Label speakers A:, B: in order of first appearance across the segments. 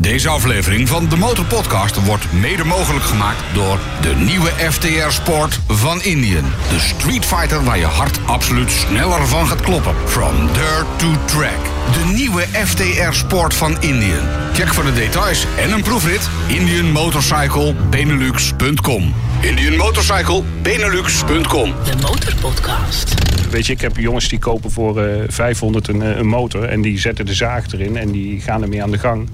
A: Deze aflevering van de Motorpodcast wordt mede mogelijk gemaakt door de nieuwe FTR Sport van Indian. De Street Fighter waar je hart absoluut sneller van gaat kloppen. From dirt to track. De nieuwe FTR Sport van Indian. Check voor de details en een proefrit indianmotorcyclebenelux.com. indianmotorcyclebenelux.com.
B: De Motorpodcast.
C: Weet je, ik heb jongens die kopen voor eh 500 een, eh, een motor en die zetten de zaag erin en die gaan ermee aan de gang.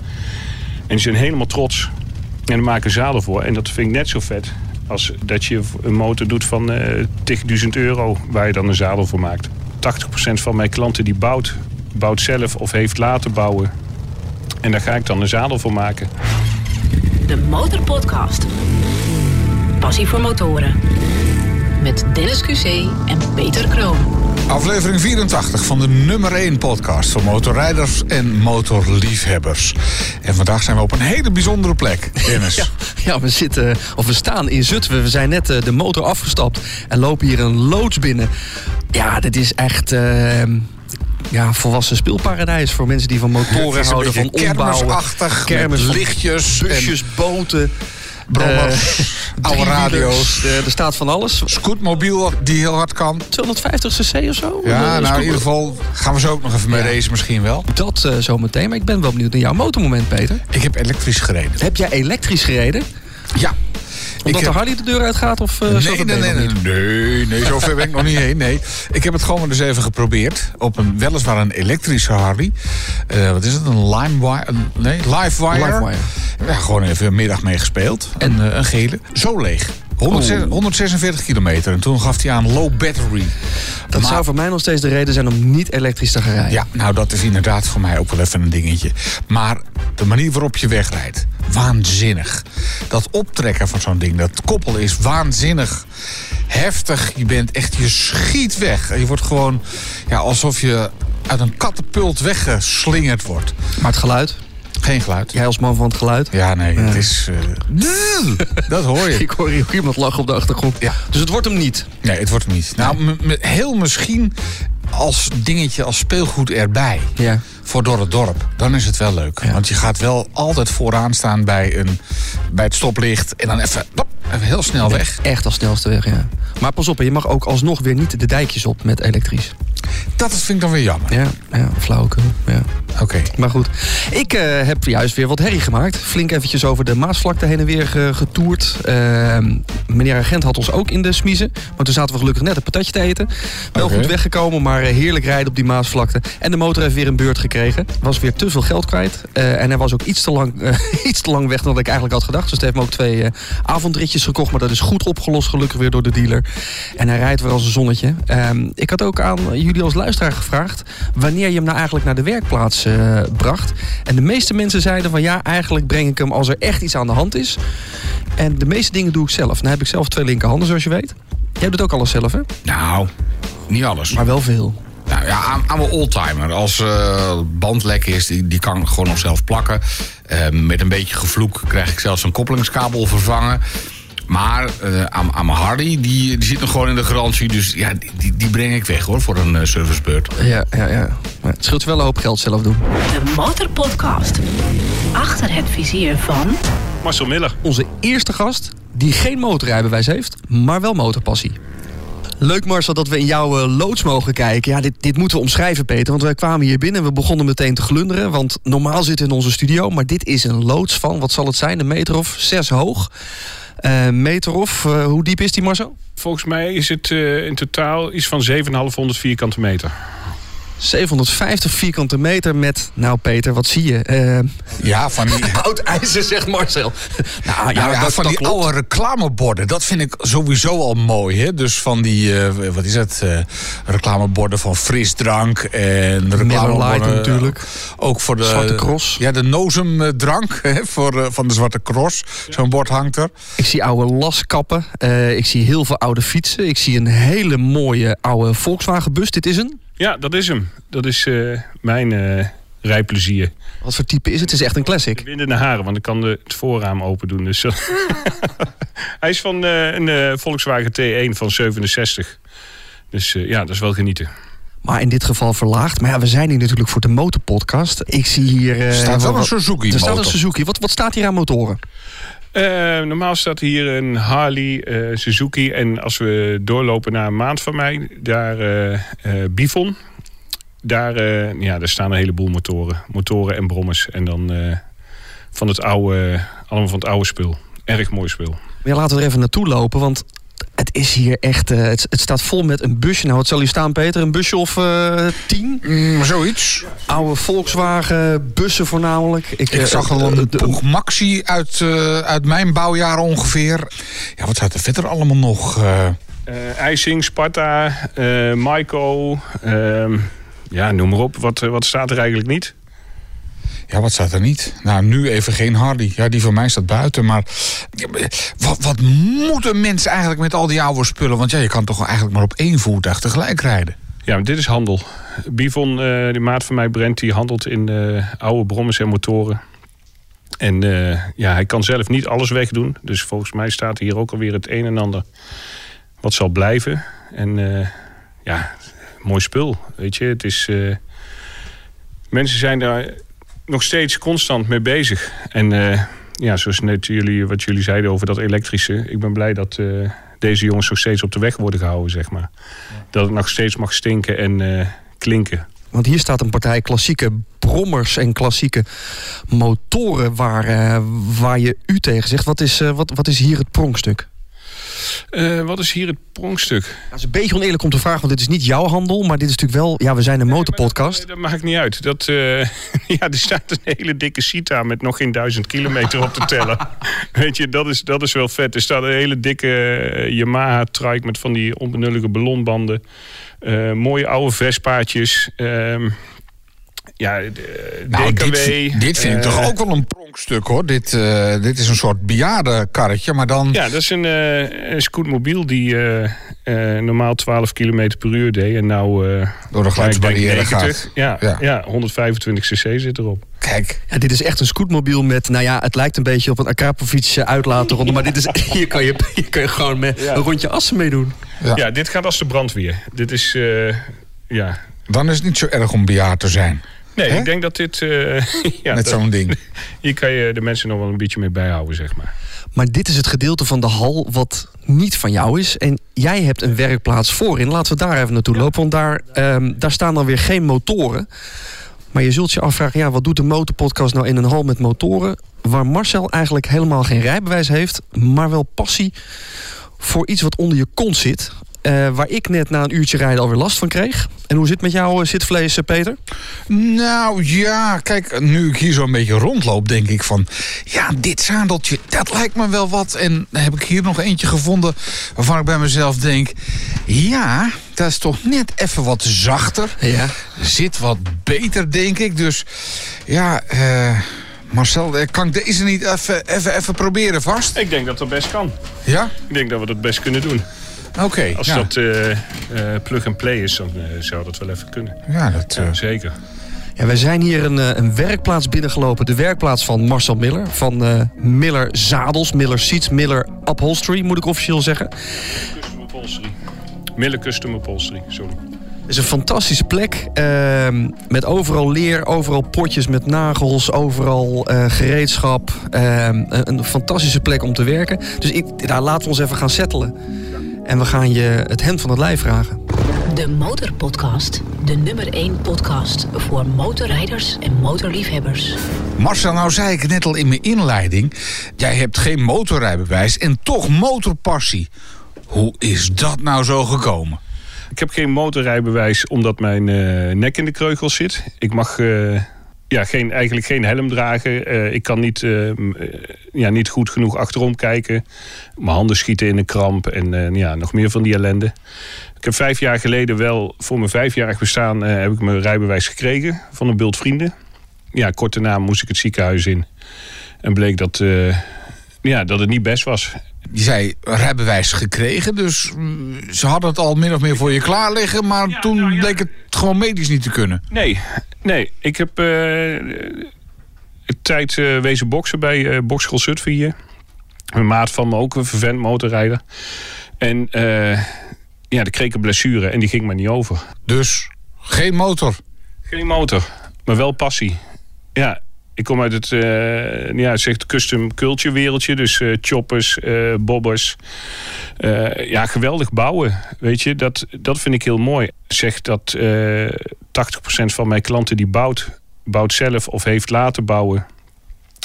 C: En die zijn helemaal trots en er maken zadel voor. En dat vind ik net zo vet als dat je een motor doet van eh 10.000 euro waar je dan een zadel voor maakt. 80% van mijn klanten die bouwt, bouwt zelf of heeft laten bouwen. En daar ga ik dan een zadel voor maken.
B: De Motorpodcast. Passie voor motoren. Met Dennis QC en Peter Kroon.
A: Aflevering 84 van de nummer 1 podcast voor motorrijders en motorliefhebbers. En vandaag zijn we op een hele bijzondere plek, Dennis.
D: Ja, ja, we zitten, of we staan in Zutphen. We zijn net eh, de motor afgestapt en lopen hier een loods binnen. Ja, dit is echt eh, ja, volwassen speelparadijs voor mensen die van motoren houden, van ombouwen.
A: kermisachtig,
D: Kermis
A: lichtjes
D: busjes, boten.
A: Brommers,
D: eh,
A: oude radio's.
D: Er staat van alles.
A: Scootmobiel die heel hard kan.
D: 250 cc of zo?
A: Ja,
D: Eh,
A: nou in ieder geval gaan we zo ook nog even mee
D: Ja.
A: racen misschien wel.
D: Dat eh, zometeen, maar ik ben wel benieuwd naar jouw motormoment, Peter.
A: Ik heb elektrisch gereden.
D: Heb jij elektrisch gereden? Omdat
A: heb-
D: de Harley de deur uitgaat? Of, eh,
A: Nee, nee,
D: dat
A: nee, nee, nee, nee, zover ben ik nog niet heen. Nee, ik heb het gewoon maar eens even geprobeerd. Op een weliswaar een elektrische Harley. Eh, wat is het? Een Limewire? Nee, Livewire.
D: Livewire.
A: Ja, gewoon even een middag mee gespeeld. En een gele. Zo leeg. 106
D: Oh.
A: 146 kilometer. En toen gaf hij aan low battery.
D: Dat
A: Maar-
D: zou voor mij nog steeds de reden zijn om niet elektrisch te gaan rijden.
A: Ja, nou dat is inderdaad voor mij ook wel even een dingetje. Maar de manier waarop je wegrijdt, waanzinnig. Dat optrekken van zo'n ding, dat koppelen is waanzinnig heftig. Je bent echt, je schiet weg. Je wordt gewoon ja, alsof je uit een katapult weggeslingerd wordt.
D: Maar het geluid?
A: Geen geluid.
D: Jij als man van het geluid?
A: Ja, nee, het is... eh, dat hoor je.
D: Ik hoor hier ook iemand lachen op de achtergrond.
A: Ja.
D: Dus het wordt hem niet.
A: Nee, het wordt hem niet. Nou, heel misschien als dingetje, als speelgoed erbij.
D: Ja.
A: voor door het dorp. Dan is het wel leuk.
D: Ja.
A: Want je gaat wel altijd vooraan staan bij, een, bij het stoplicht. En dan even, even heel snel weg.
D: Echt als snelste weg, ja. Maar pas op, je mag ook alsnog weer niet de dijkjes op met elektrisch.
A: Dat vind ik dan weer jammer.
D: Ja, ja flauwekul. Ja.
A: Oké.
D: Maar goed, ik eh, heb juist weer wat herrie gemaakt. Flink eventjes over de Maasvlakte heen en weer ge- getoerd. Eh, meneer Agent had ons ook in de smiezen. Maar toen zaten we gelukkig net een patatje te eten. Wel goed weggekomen, maar eh, heerlijk rijden op die Maasvlakte. En de motor heeft weer een beurt gekregen. Was weer te veel geld kwijt. Eh, en hij was ook iets te, lang, iets te lang weg dan ik eigenlijk had gedacht. Dus het heeft me ook twee eh, gekocht. Maar dat is goed opgelost gelukkig weer door de dealer. En hij rijdt weer als een zonnetje. Ehm, ik had ook aan jullie als luisteraar gevraagd... wanneer je hem nou eigenlijk naar de werkplaats eh, bracht. En de meeste mensen zeiden van ja, eigenlijk breng ik hem als er echt iets aan de hand is. En de meeste dingen doe ik zelf. Nou heb ik zelf twee linkerhanden, zoals je weet. Jij doet ook alles zelf, hè?
A: Nou, niet alles.
D: Maar wel veel.
A: Nou ja, aan, aan mijn oldtimer. Als eh band lek is, die, die kan ik gewoon nog zelf plakken. Eh, met een beetje gevloek krijg ik zelfs een koppelingskabel vervangen. Maar eh, aan, aan mijn Hardy, die, die zit nog gewoon in de garantie. Dus ja, die, die, die breng ik weg hoor, voor een eh, servicebeurt.
D: Ja, ja, ja. Maar het scheelt wel een hoop geld zelf doen.
B: De Motorpodcast. Achter het vizier van...
C: Marcel Miller.
D: Onze eerste gast die geen motorrijbewijs heeft, maar wel motorpassie. Leuk Marcel dat we in jouw eh, loods mogen kijken. Ja, dit, dit moeten we omschrijven Peter, want wij kwamen hier binnen en we begonnen meteen te glunderen. Want normaal zitten we in onze studio, maar dit is een loods van, wat zal het zijn, een meter of zes hoog. Eh meter of, eh, hoe diep is die Marcel?
C: Volgens mij is het eh, in totaal iets van 7,500 vierkante meter.
D: 750 vierkante meter met, nou Peter, wat zie je? Eh,
A: Ja, van die,
D: oud ijzer, zegt Marcel. nou
A: Nou ja,
D: dat,
A: van
D: dat
A: die
D: klopt.
A: oude reclameborden, dat vind ik sowieso al mooi. Hè? Dus van die, eh, wat is het, eh, reclameborden van frisdrank en de reclameborden...
D: Natuurlijk.
A: Ook voor de...
D: Zwarte Cross.
A: Ja, de Nozem-drank hè, voor, van de Zwarte Cross. Zo'n bord hangt er.
D: Ik zie oude laskappen. Ik zie heel veel oude fietsen. Ik zie een hele mooie oude Volkswagen bus. Dit is een.
C: Ja, dat is hem. Dat is eh, mijn eh, rijplezier.
D: Wat voor type is het? Het is echt een classic.
C: Windende haren, want ik kan de, het voorraam open doen. Dus, Hij is van eh, een eh, Volkswagen T1 van 67. Dus eh, ja, dat is wel genieten.
D: Maar in dit geval verlaagd. Maar ja, we zijn hier natuurlijk voor de motorpodcast. Ik zie hier... eh,
A: Er staat wel een Suzuki
D: Er staat een. Suzuki. Wat, wat staat hier aan motoren?
C: Eh, normaal staat hier een Harley, eh, Suzuki. En als we doorlopen naar een maand van mij, daar Bifon. Daar, ja, daar staan een heleboel motoren. Motoren en brommers. En dan van het oude, allemaal van het oude spul. Erg mooi spul.
D: Ja, laten we er even naartoe lopen, want het is hier echt... eh, het, het staat vol met een busje. Nou, wat zal hier staan, Peter? Een busje of eh, tien?
A: Mm, zoiets.
D: Oude Volkswagen, bussen voornamelijk.
A: Ik
D: eh,
A: zag al een Poeg Maxi uit, eh, uit mijn bouwjaar ongeveer. Ja, wat staat er verder allemaal nog? eh?
C: Eh IJsing, Sparta, eh Maiko. ehm, ja, noem maar op. Wat, wat staat er eigenlijk niet?
A: Ja, wat staat er niet? Nou, nu even geen Hardy. Ja, die van mij staat buiten. Maar wat, wat moeten mensen eigenlijk met al die oude spullen? Want ja, je kan toch eigenlijk maar op één voertuig tegelijk rijden.
C: Ja, dit is handel. Bivon, eh de maat van mij, Brent, die handelt in eh, oude brommers en motoren. En eh, ja, hij kan zelf niet alles wegdoen. Dus volgens mij staat hier ook alweer het een en ander wat zal blijven. En ja, mooi spul. Weet je, het is. mensen zijn daar nog steeds constant mee bezig. En eh, ja, zoals net jullie, wat jullie zeiden over dat elektrische. Ik ben blij dat eh, deze jongens nog steeds op de weg worden gehouden, zeg maar. Dat het nog steeds mag stinken en eh, klinken.
D: Want hier staat een partij klassieke brommers en klassieke motoren waar, eh, waar je u tegen zegt. Wat is, eh, wat, wat is hier het pronkstuk?
C: Eh, wat is hier het pronkstuk?
D: Dat is een beetje oneerlijk om te vragen, want dit is niet jouw handel. Maar dit is natuurlijk wel, ja, we zijn een motorpodcast.
C: Dat maakt niet uit. Dat, eh, ja, er staat een hele dikke Cita met nog geen duizend kilometer op te tellen. Weet je, dat is, dat is wel vet. Er staat een hele dikke eh, Yamaha trike met van die onbenullige ballonbanden. Eh, mooie oude Vespaatjes. Ehm, ja, de,
A: Nou,
C: DKW.
A: dit, vind- dit vind ik toch ook wel een pronkstuk hoor. Dit, eh, dit is een soort bejaardenkarretje, maar dan...
C: Ja, dat is een, eh een scootmobiel die eh, eh, normaal 12 km per uur deed. En nou... eh,
A: Door de
C: ja, ik denk
A: geluidsbarrière
C: 90.
A: gaat.
C: Ja,
A: Ja.
C: ja. 125 cc zit erop.
A: Kijk,
D: Ja, dit is echt een scootmobiel met, nou ja, het lijkt een beetje op een Akrapovic uitlatenronde. Maar dit is, hier kan je, hier kan je gewoon met
C: Ja.
D: een rondje assen mee doen.
A: Ja.
C: Ja. dit gaat als de brandweer. Dit is... eh, ja.
A: dan is het niet zo erg om bejaard te zijn.
C: Nee,
A: Hè?
C: ik denk dat dit... eh, ja,
A: met zo'n ding.
C: Hier kan je de mensen nog wel een beetje mee bijhouden, zeg maar.
D: Maar dit is het gedeelte van de hal wat niet van jou is. En jij hebt een werkplaats voorin. Laten we daar even naartoe lopen. Want daar, ehm, daar staan dan weer geen motoren. Maar je zult je afvragen, ja, wat doet de motorpodcast nou in een hal met motoren? Waar Marcel eigenlijk helemaal geen rijbewijs heeft, maar wel passie voor iets wat onder je kont zit. Eh, waar ik net na een uurtje rijden alweer last van kreeg. En hoe zit het met jouw eh, zitvlees, eh, Peter?
A: Nou ja, kijk, nu ik hier zo een beetje rondloop, denk ik van... Ja, dit zadeltje, dat lijkt me wel wat. En dan heb ik hier nog eentje gevonden waarvan ik bij mezelf denk... Ja, dat is toch net even wat zachter.
D: Ja.
A: Zit wat beter, denk ik. Dus ja, eh, Marcel, kan ik deze niet even, even, even proberen vast?
C: Ik denk dat dat best kan.
A: Ja?
C: Ik denk dat we dat best kunnen doen.
A: Oké.
C: Als
A: ja.
C: dat eh, eh, plug-and-play is, dan eh, zou dat wel even kunnen.
A: Ja, dat... eh,
C: Ja, zeker.
D: Ja, wij zijn hier een, eh, een werkplaats binnengelopen. De werkplaats van Marcel Miller. Van eh, Miller Zadels, Miller Seats, Miller Upholstery, moet ik officieel zeggen.
C: Custom upholstery. Mille custom upholstery, sorry.
D: Het is een fantastische plek. ehm, met overal leer, overal potjes met nagels, overal eh, gereedschap. Ehm, een, een fantastische plek om te werken. Dus ik, daar laten we ons even gaan settelen. En we gaan je het hemd van het lijf vragen.
B: De Motorpodcast. De nummer 1 podcast voor motorrijders en motorliefhebbers.
A: Marcel, nou zei ik net al in mijn inleiding... jij hebt geen motorrijbewijs en toch motorpassie. Hoe is dat nou zo gekomen?
C: Ik heb geen motorrijbewijs omdat mijn eh, nek in de kreugels zit. Ik mag eh, ja, geen, eigenlijk geen helm dragen. Eh, ik kan niet, eh, eh, ja, niet goed genoeg achterom kijken. Mijn handen schieten in een kramp en ja, nog meer van die ellende. Ik heb vijf jaar geleden wel, voor mijn vijfjarig bestaan, heb ik mijn rijbewijs gekregen van een bult vrienden. Ja, kort daarna moest ik het ziekenhuis in. En bleek dat, ja, dat het niet best was.
A: Je zei rijbewijs gekregen, dus mm, ze hadden het al min of meer voor je klaar liggen... maar
C: Ja,
A: toen
C: nou ja.
A: bleek het gewoon medisch niet te kunnen.
C: Nee, nee. Ik heb eh een tijd eh, wezen boksen bij eh Bokschool Zutphen hier. Een maat van me ook, een vervent motorrijder. En eh, ja, dan kreeg ik een blessure en die ging maar niet over.
A: Dus Geen motor.
C: Geen motor, maar wel passie. Ja, ik kom uit het, uh, ja, zegt custom culture wereldje. Dus uh, choppers, uh, bobbers. ja, geweldig bouwen. Weet je, dat, dat vind ik heel mooi. Zegt dat 80% van mijn klanten die bouwt, bouwt zelf of heeft laten bouwen.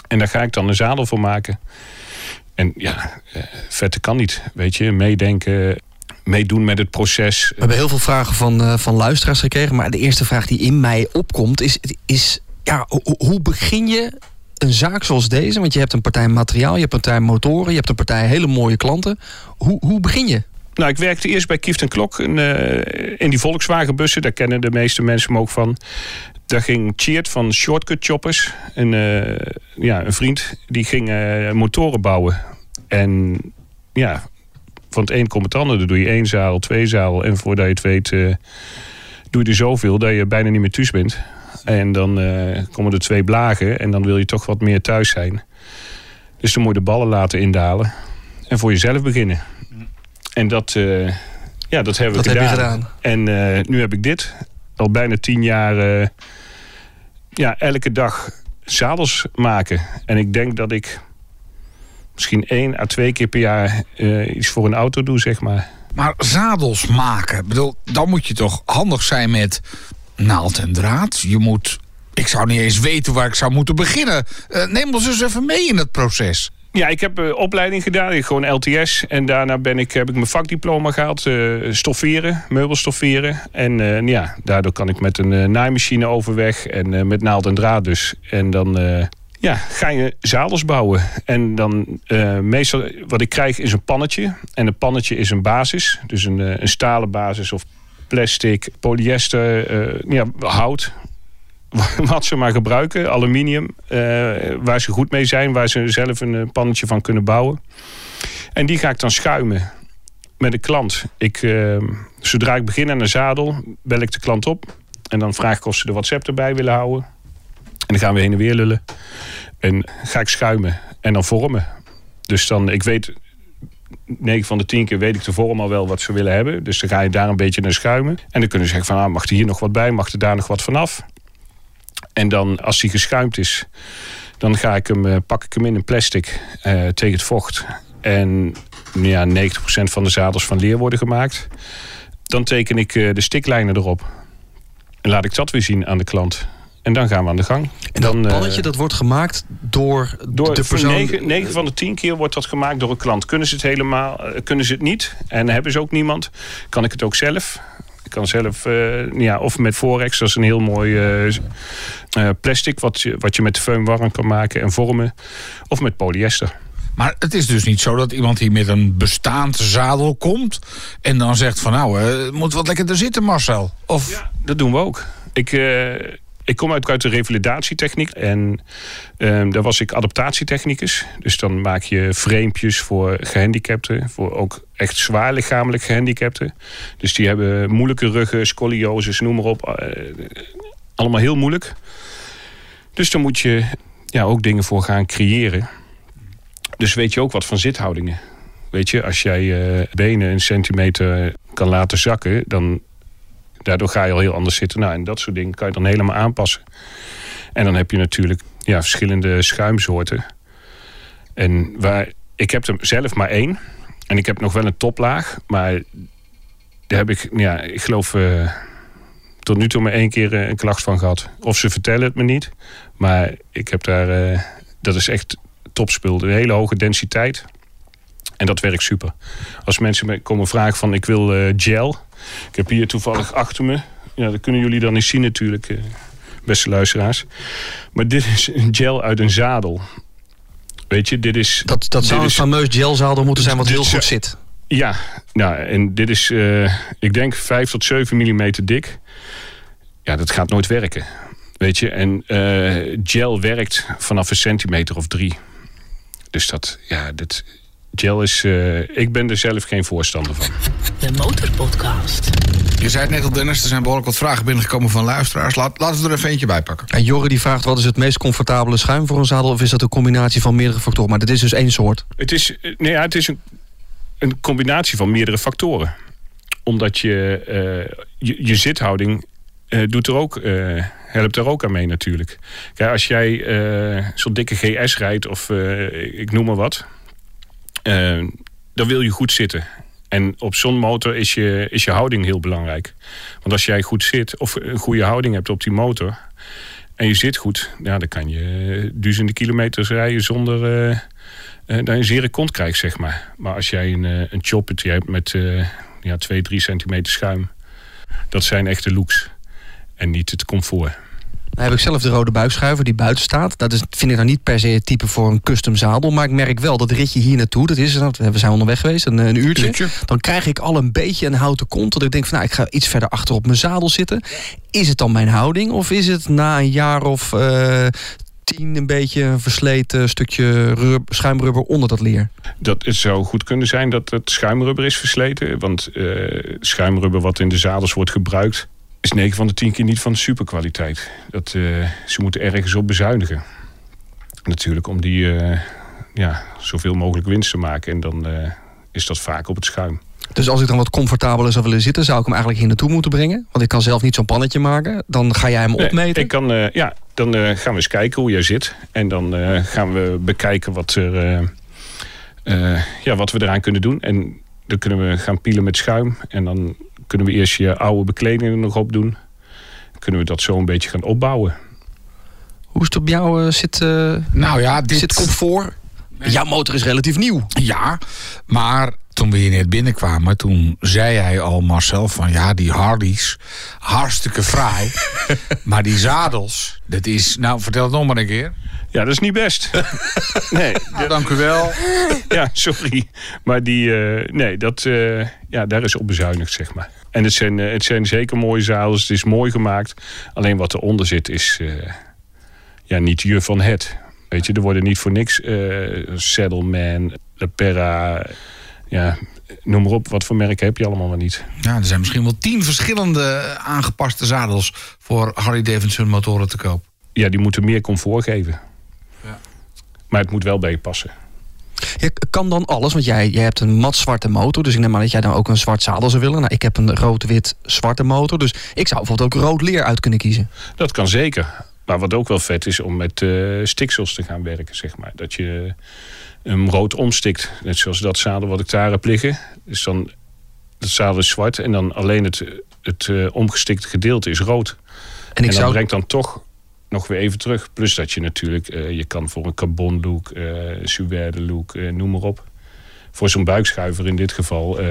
C: En daar ga ik dan een zadel voor maken. En ja, vette kan niet. Weet je, meedenken, meedoen met het proces.
D: We hebben heel veel vragen van, van luisteraars gekregen. Maar de eerste vraag die in mij opkomt is... is ja, hoe begin je een zaak zoals deze? Want je hebt een partij materiaal, je hebt een partij motoren, je hebt een partij hele mooie klanten. Hoe, hoe begin je?
C: Nou, ik werkte eerst bij Kieft Klok in, in die Volkswagenbussen. Daar kennen de meeste mensen me ook van. Daar ging Cheert van Shortcut Choppers, een, uh, ja, een vriend, die ging uh, motoren bouwen. En ja, van het een komt het ander. Dan doe je één zaal, twee zaal. En voordat je het weet, doe je er zoveel dat je bijna niet meer thuis bent. En dan uh, komen er twee blagen en dan wil je toch wat meer thuis zijn. Dus dan moet je de ballen laten indalen en voor jezelf beginnen. En dat, uh, ja, dat hebben we
D: dat
C: gedaan.
D: Heb je gedaan.
C: En uh, nu heb ik dit. Al bijna tien jaar ja, elke dag zadels maken. En ik denk dat ik misschien één à twee keer per jaar iets voor een auto doe, zeg maar.
A: Maar zadels maken, ik bedoel, dan moet je toch handig zijn met naald en draad. Je moet. Ik zou niet eens weten waar ik zou moeten beginnen. Uh, neem ons eens even mee in het proces.
C: Ja, ik heb uh, opleiding gedaan. Ik gewoon LTS. En daarna ben ik, heb ik mijn vakdiploma gehaald. Uh, stofferen, meubelstofferen. En ja, daardoor kan ik met een naaimachine overweg. En met naald en draad dus. En dan ja, ga je zadels bouwen. En dan meestal wat ik krijg is een pannetje. En een pannetje is een basis. Dus een, een stalen basis of plastic, polyester, uh, ja, hout. Wat ze maar gebruiken, aluminium, uh, waar ze goed mee zijn, waar ze zelf een eh, pannetje van kunnen bouwen. En die ga ik dan schuimen met de klant. Ik, uh, zodra ik begin aan een zadel, bel ik de klant op. En dan vraag ik of ze de WhatsApp erbij willen houden. En dan gaan we heen en weer lullen. En ga ik schuimen en dan vormen. Dus dan, ik weet 9 van de 10 keer weet ik de vorm al wel wat ze willen hebben. Dus dan ga je daar een beetje naar schuimen. En dan kunnen ze zeggen van, ah, mag er hier nog wat bij? Mag er daar nog wat vanaf? En dan, als die geschuimd is, dan ga ik hem, uh, pak ik hem in een plastic uh, tegen het vocht. En ja, 90% van de zadels van leer worden gemaakt. Dan teken ik uh, de stiklijnen erop. En laat ik dat weer zien aan de klant. En dan gaan we aan de gang.
D: En dat
C: dan,
D: pannetje uh, dat wordt gemaakt door,
C: door
D: de persoon...
C: 9, 9, van de 10 keer wordt dat gemaakt door een klant. Kunnen ze het helemaal, uh, kunnen ze het niet en hebben ze ook niemand, kan ik het ook zelf. Ik kan zelf, uh, ja, of met Forex, dat is een heel mooi plastic wat je, wat je met föhn warm kan maken en vormen. Of met polyester.
A: Maar het is dus niet zo dat iemand hier met een bestaand zadel komt... en dan zegt van nou, het moet wat lekkerder zitten Marcel. Of...
C: Ja, dat doen we ook. Ik, ik kom uit, uit de revalidatietechniek en um, daar was ik adaptatietechnicus. Dus dan maak je framepjes voor gehandicapten, voor ook echt zwaar lichamelijk gehandicapten. Dus die hebben moeilijke ruggen, scolioses, noem maar op. Uh, allemaal heel moeilijk. Dus dan moet je ja, ook dingen voor gaan creëren. Dus weet je ook wat van zithoudingen. Weet je, als jij je benen een centimeter kan laten zakken, dan daardoor ga je al heel anders zitten. Nou, en dat soort dingen kan je dan helemaal aanpassen. En dan heb je natuurlijk ja, verschillende schuimsoorten. En waar, ik heb er zelf maar één. En ik heb nog wel een toplaag. Maar daar heb ik, ja, ik geloof uh, tot nu toe maar één keer uh, een klacht van gehad. Of ze vertellen het me niet. Maar ik heb daar, uh, dat is echt topspul. Een hele hoge densiteit. En dat werkt super. Als mensen me komen vragen van ik wil gel ik heb hier toevallig achter me. Ja, dat kunnen jullie dan niet zien natuurlijk, eh, beste luisteraars. Maar dit is een gel uit een zadel. Weet je, dit is...
D: Dat, dat zou een is, fameus gelzadel moeten zijn wat heel goed zit.
C: Ja, nou, en dit is, uh, ik denk, 5 tot 7 mm dik. Ja, dat gaat nooit werken. Weet je, en gel werkt vanaf een centimeter of drie. Dus dat, ja, dit, Gel is, uh, ik ben er zelf geen voorstander van.
B: De Motorpodcast.
A: Je zei het net al Dennis, er zijn behoorlijk wat vragen binnengekomen van luisteraars. Laat, laten we er even eentje bij pakken.
D: En Jorre die vraagt, wat is het meest comfortabele schuim voor een zadel? Of is dat een combinatie van meerdere factoren? Maar dit is dus één soort.
C: Het is, nee, ja, het is een, een combinatie van meerdere factoren. Omdat je, uh, je, je zithouding eh, doet er ook, eh, helpt er ook aan mee natuurlijk. Kijk, als jij eh, zo'n dikke GS rijdt of eh, ik noem maar wat, eh, dan wil je goed zitten. En op zo'n motor is je, is je houding heel belangrijk. Want als jij goed zit of een goede houding hebt op die motor en je zit goed, ja, dan kan je duizenden kilometers rijden zonder eh, eh, dat je een zere kont krijgt, zeg maar. Maar als jij een, eh, een choppertje hebt met eh ja, 2, 3 centimeter schuim, dat zijn echte looks. En niet het comfort.
D: Dan heb ik zelf de rode buikschuiver die buiten staat. Dat is, vind ik nou niet per se het type voor een custom zadel. Maar ik merk wel dat ritje hier naartoe, dat is het. We zijn onderweg geweest, een, een uurtje.
A: Uurtje.
D: Dan krijg ik al een beetje een houten kont. Dat ik denk van nou, ik ga iets verder achter op mijn zadel zitten. Is het dan mijn houding? Of is het na een jaar of eh, tien een beetje een versleten stukje rub- schuimrubber onder dat leer?
C: Dat het zou goed kunnen zijn dat het schuimrubber is versleten. Want eh, schuimrubber wat in de zadels wordt gebruikt... is 9 van de 10 keer niet van superkwaliteit. Dat, eh, ze moeten ergens op bezuinigen. Natuurlijk om die eh, ja, zoveel mogelijk winst te maken. En dan eh, is dat vaak op het schuim.
D: Dus als ik dan wat comfortabeler zou willen zitten, zou ik hem eigenlijk hier naartoe moeten brengen. Want ik kan zelf niet zo'n pannetje maken. Dan ga jij hem
C: Nee,
D: opmeten.
C: ik kan, ja, dan gaan we eens kijken hoe jij zit. En dan gaan we bekijken wat, er, ja, wat we eraan kunnen doen. En dan kunnen we gaan pielen met schuim. En dan kunnen we eerst je oude bekleding er nog op doen. Kunnen we dat zo een beetje gaan opbouwen.
D: Hoe is het op jou? eh, zit, eh,
A: Nou ja, dit...
D: zit comfort? Jouw motor is relatief nieuw.
A: Ja, maar toen we hier net binnenkwamen, toen zei hij al Marcel van ja, die Harleys, hartstikke fraai. maar die zadels, dat is, nou vertel het nog maar een keer.
C: Ja, dat is niet best. nee,
A: Nou, dank u wel.
C: ja, sorry. Maar die, eh, nee, dat, eh, ja, daar is op bezuinigd, zeg maar. En het zijn, eh, het zijn zeker mooie zadels. Het is mooi gemaakt. Alleen wat eronder zit is eh, ja, niet je van het. Weet je, er worden niet voor niks Saddleman, Lepera, ja, noem maar op. Wat voor merken heb je allemaal maar niet.
A: Ja, er zijn misschien wel tien verschillende aangepaste zadels voor Harley Davidson motoren te koop.
C: Ja, die moeten meer comfort geven.
A: Ja.
C: Maar het moet wel bij je passen.
D: Je kan dan alles, want jij, jij hebt een mat zwarte motor. Dus ik neem aan dat jij dan ook een zwart zadel zou willen. Nou, ik heb een rood-wit zwarte motor. Dus ik zou bijvoorbeeld ook rood leer uit kunnen kiezen.
C: Dat kan zeker. Maar wat ook wel vet is om met eh stiksels te gaan werken, zeg maar. Dat je hem rood omstikt. Net zoals dat zadel wat ik daar heb liggen. Dus dan, het zadel is zwart en dan alleen het, het eh, omgestikte gedeelte is rood.
D: En
C: En,
D: ik
C: dat
D: zou,
C: brengt dan toch nog weer even terug. Plus dat je natuurlijk, eh, je kan voor een carbon look, eh suède look, noem maar op. Voor zo'n buikschuiver in dit geval,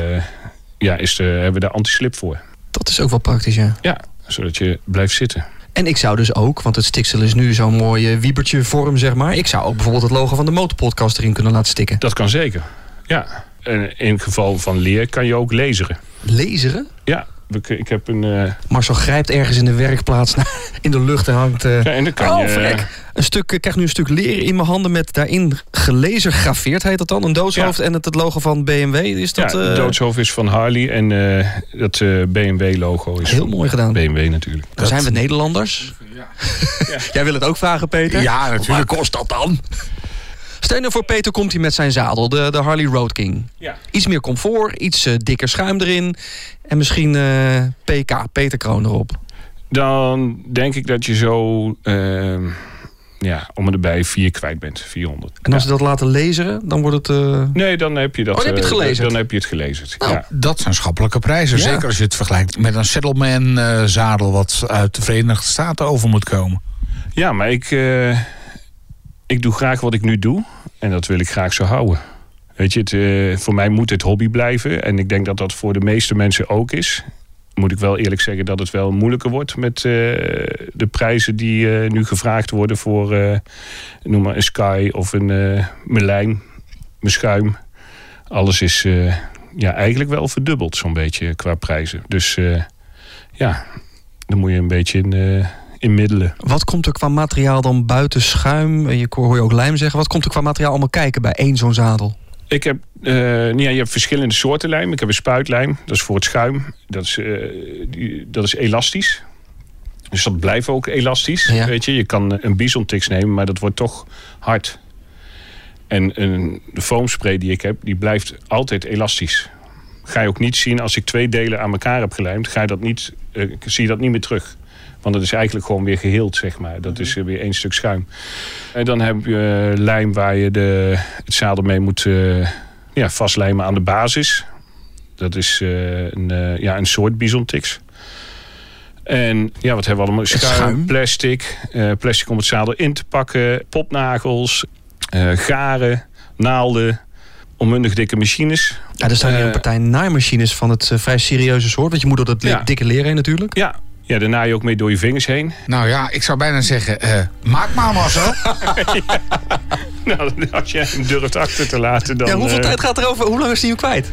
C: ja, is de, hebben we daar anti-slip voor.
D: dat is ook wel praktisch, ja.
C: Ja, zodat je blijft zitten.
D: En ik zou dus ook, want het stiksel is nu zo'n mooie wiebertje vorm, zeg maar. Ik zou ook bijvoorbeeld het logo van de motorpodcast erin kunnen laten stikken.
C: Dat kan zeker. Ja. En in het geval van leer kan je ook laseren.
D: Laseren?
C: Ja, we- ik heb een. eh,
D: Marcel grijpt ergens in de werkplaats naar- in de lucht en hangt... eh,
C: ja, en dan kan
D: oh,
C: je.
D: vrek. Een stuk, ik krijg nu een stuk leer in mijn handen met daarin gelezer graveerd, heet dat dan? Een doodshoofd en het, het logo van BMW. Is dat
C: ja,
D: eh,
C: doodshoofd is van Harley en eh, dat eh, BMW-logo is
D: heel mooi gedaan?
C: BMW natuurlijk.
D: Dan zijn we Nederlanders. Jij wil het ook vragen, Peter?
A: Ja, natuurlijk.
D: Waar kost dat dan? Stel nou voor Peter komt hij met zijn zadel, de, de Harley Road King.
C: Ja.
D: Iets meer comfort, iets eh, dikker schuim erin. En misschien eh, PK, Peter Kroon erop.
C: Dan denk ik dat je zo. ehm, ja, om en erbij vier kwijt bent. 400.
D: En als
C: Ja.
D: we dat laten lezen, dan wordt het... eh,
C: Nee, dan heb je dat.
D: Oh, dan heb je het gelezen.
C: Dan heb je het gelezen.
D: Nou,
C: ja.
A: Dat zijn schappelijke prijzen.
D: Ja.
A: Zeker als je het vergelijkt met een Saddleman eh, zadel wat uit de Verenigde Staten over moet komen.
C: ja, maar ik. eh, ik doe graag wat ik nu doe. En dat wil ik graag zo houden. Weet je, het, eh, voor mij moet het hobby blijven. En ik denk dat dat voor de meeste mensen ook is. Moet ik wel eerlijk zeggen dat het wel moeilijker wordt met eh, de prijzen die eh, nu gevraagd worden voor, noem maar een Sky of een Melijn, mijn schuim. Alles is ja, eigenlijk wel verdubbeld zo'n beetje qua prijzen. Dus ja, dan moet je een beetje in, in middelen.
D: Wat komt er qua materiaal dan buiten schuim? Eh, Je hoor je ook lijm zeggen. Wat komt er qua materiaal allemaal kijken bij één zo'n zadel?
C: Ik heb, eh, ja, je hebt verschillende soorten lijm. Ik heb een spuitlijm, dat is voor het schuim. Dat is, eh, die, dat is elastisch. Dus dat blijft ook elastisch.
D: Ja.
C: Weet je, je kan een bisontix nemen, maar dat wordt toch hard. En een, de foamspray die ik heb, die blijft altijd elastisch. Ga je ook niet zien als ik twee delen aan elkaar heb gelijmd, ga je dat niet, eh, zie je dat niet meer terug. Want het is eigenlijk gewoon weer geheeld, zeg maar. Dat is weer één stuk schuim. En dan heb je lijm waar je de, het zadel mee moet ja, vastlijmen aan de basis. Dat is een, ja, een soort bisontix. En ja, wat hebben we allemaal? Schuim, Schuim. plastic. Uh, plastic om het zadel in te pakken. Popnagels. Uh, garen. Naalden. Onmundig dikke machines.
D: Ja, er staan hier een eh, partij naaimachines van het vrij serieuze soort. Want je moet door dat dikke leer heen natuurlijk.
C: Ja, ja, daar naai je ook mee door je vingers heen.
A: Nou ja, ik zou bijna zeggen, maak maar maar zo.
C: Nou, als je hem durft achter te laten dan...
D: Ja, hoeveel tijd gaat er over? Hoe lang is hij hem kwijt?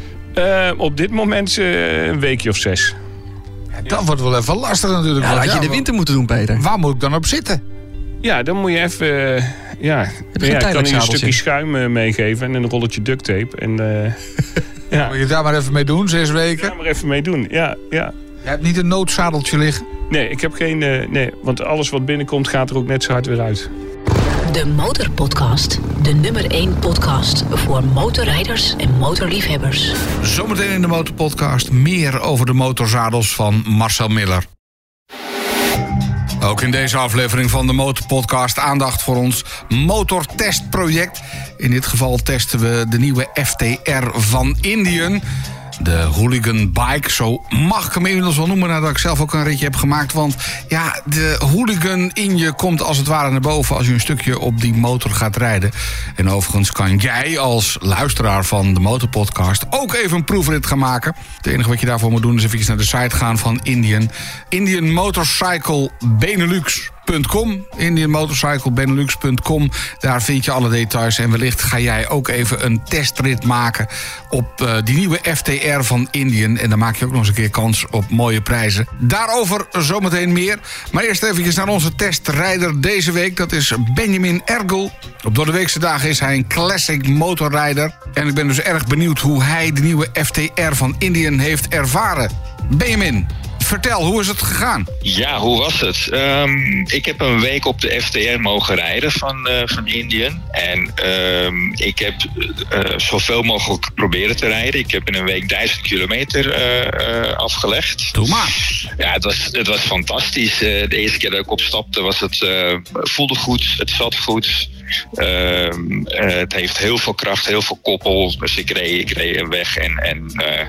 C: op dit moment een weekje of zes.
A: Dat wordt wel even lastig natuurlijk.
D: Ja, had je de winter moeten doen, Peter.
A: Waar moet ik dan op zitten?
C: Ja, dan moet je even... Uh, ja, ja ik kan je een stukje schuim uh, meegeven en een rolletje duct tape. En, uh,
A: ja. Moet je daar maar even mee doen, zes weken?
C: Daar maar even mee doen, ja. ja.
A: Je hebt niet een noodzadeltje liggen?
C: Nee, ik heb geen... nee, want alles wat binnenkomt gaat er ook net zo hard weer uit.
B: De Motorpodcast. De nummer 1 podcast voor motorrijders en motorliefhebbers.
A: Zometeen in de Motorpodcast meer over de motorzadels van Marcel Miller. Ook in deze aflevering van de Motorpodcast aandacht voor ons motortestproject. In dit geval testen we de nieuwe FTR van Indian de hooligan bike. Zo mag ik hem inmiddels wel noemen nadat ik zelf ook een ritje heb gemaakt. Want ja, de hooligan in je komt als het ware naar boven als je een stukje op die motor gaat rijden. En overigens kan jij als luisteraar van de Motorpodcast ook even een proefrit gaan maken. Het enige wat je daarvoor moet doen is even naar de site gaan van Indian. Indian Motorcycle Benelux indianmotorcyclebenelux.com. Daar vind je alle details. En wellicht ga jij ook even een testrit maken op uh, die nieuwe FTR van Indian. En dan maak je ook nog eens een keer kans op mooie prijzen. Daarover zometeen meer. Maar eerst even naar onze testrijder deze week. Dat is Benjamin Ergel. Op door de weekse dagen is hij een classic motorrijder. En ik ben dus erg benieuwd hoe hij de nieuwe FTR van Indian heeft ervaren. Benjamin, vertel, hoe is het gegaan?
E: Ja, hoe was het? Um, ik heb een week op de FTR mogen rijden van, uh, van Indian. En um, ik heb uh, zoveel mogelijk proberen te rijden. Ik heb in een week duizend kilometer uh, afgelegd.
A: Doe maar.
E: Ja, het was, het was fantastisch. de eerste keer dat ik opstapte was het, voelde goed, het zat goed. Uh, het heeft heel veel kracht, heel veel koppel. Dus ik reed, ik reed weg en, en uh,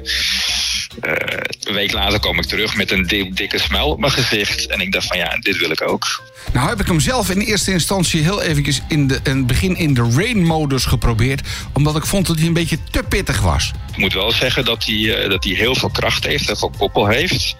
E: een week later kwam ik terug met een dikke smile op mijn gezicht. En ik dacht van ja, dit wil ik ook.
A: Nou heb ik hem zelf in eerste instantie heel eventjes in, de, in het begin in de rain-modus geprobeerd. Omdat ik vond dat hij een beetje te pittig was.
E: Ik moet wel zeggen dat hij, uh, dat hij heel veel kracht heeft, heel veel koppel heeft.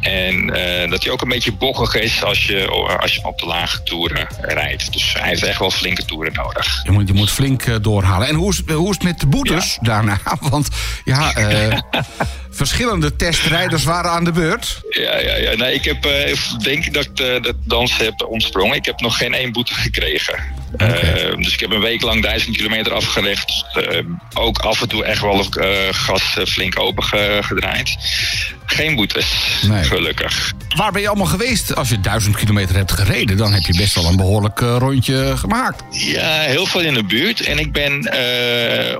E: En uh, dat hij ook een beetje bokkig is als je, als je op de lage toeren rijdt. Dus hij heeft echt wel flinke toeren nodig.
A: Je moet, je moet flink doorhalen. En hoe is, hoe is het met de boetes daarna? Want ja, verschillende testrijders waren aan de beurt.
E: Ja, ja, ja. Nee, ik heb, uh, denk dat ik de, de dans heb ontsprongen. Ik heb nog geen één boete gekregen. Uh, dus ik heb een week lang duizend kilometer afgelegd. Uh, ook af en toe echt wel uh, gas flink open gedraaid. Geen boetes, nee. gelukkig.
A: Waar ben je allemaal geweest als je duizend kilometer hebt gereden? Dan heb je best wel een behoorlijk rondje gemaakt.
E: Ja, heel veel in de buurt. En ik ben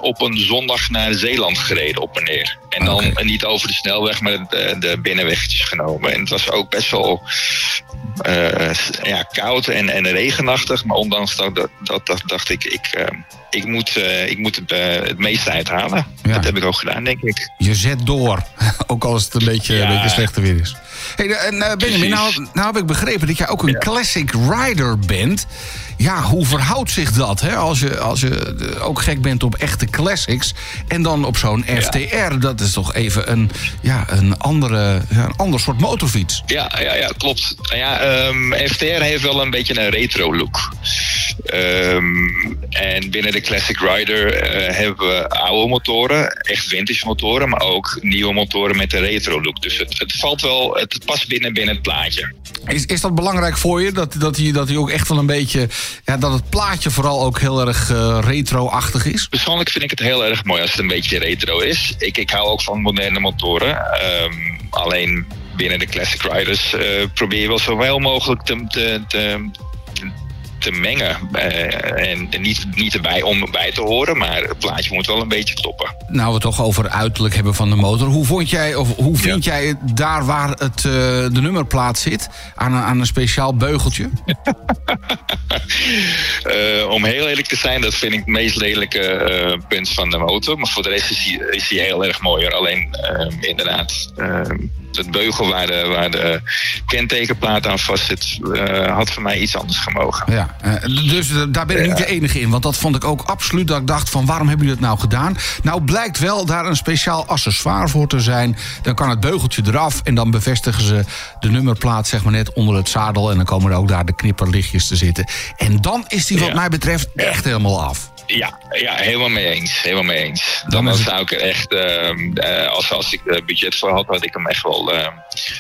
E: op een zondag naar Zeeland gereden op en neer. En dan okay. niet over de snelweg, maar de, de binnenweggetjes genomen. En het was ook best wel ja, koud en, en regenachtig. Maar ondanks dat dat, dat, dacht ik, ik, uh, ik moet, uh, ik moet het, het meeste uithalen. Ja. Dat heb ik ook gedaan, denk ik.
A: Je zet door, ook als het een beetje, ja. een beetje slechter weer is. Hey, en Benjamin, nou, nou heb ik begrepen dat jij ook een ja. classic rider bent. Ja, hoe verhoudt zich dat? Hè? Als, je, als je ook gek bent op echte classics. En dan op zo'n FTR. Ja. Dat is toch even een, ja, een, andere, een ander soort motorfiets.
E: Ja, ja, ja klopt. Nou ja, um, FTR heeft wel een beetje een retro look. Um, en binnen de Classic Rider uh, hebben we oude motoren, echt vintage motoren, maar ook nieuwe motoren met een retro look. Dus het, het valt wel, het past binnen binnen het plaatje.
A: Is, is dat belangrijk voor je? Dat, dat, hij, dat hij ook echt wel een beetje, ja, dat het plaatje vooral ook heel erg uh, retro-achtig is?
E: Persoonlijk vind ik het heel erg mooi als het een beetje retro is. Ik, ik hou ook van moderne motoren. Um, alleen binnen de Classic Riders uh, probeer je wel zoveel mogelijk te te mengen. Eh, en niet, niet erbij om bij te horen, maar het plaatje moet wel een beetje kloppen.
A: Nou, we toch over uiterlijk hebben van de motor. Hoe, vond jij, of hoe vind jij daar waar het, uh, de nummerplaat zit? Aan een, aan een speciaal beugeltje?
E: uh, om heel eerlijk te zijn, dat vind ik het meest lelijke punt van de motor. Maar voor de rest is hij, is hij heel erg mooi. Alleen inderdaad het beugel waar de, waar de kentekenplaat aan vastzit, uh, had voor mij iets anders gemogen.
A: Ja, uh, dus daar ben ik niet de enige in. Want dat vond ik ook absoluut dat ik dacht van waarom hebben jullie dat nou gedaan? Nou blijkt wel daar een speciaal accessoire voor te zijn. Dan kan het beugeltje eraf en dan bevestigen ze de nummerplaat zeg maar net onder het zadel. En dan komen er ook daar de knipperlichtjes te zitten. En dan is die wat ja. mij betreft echt helemaal af.
E: Ja, ja, helemaal mee eens. Helemaal mee eens. Dan, dan zou ik er echt, uh, als, als ik er budget voor had, had ik hem echt wel uh,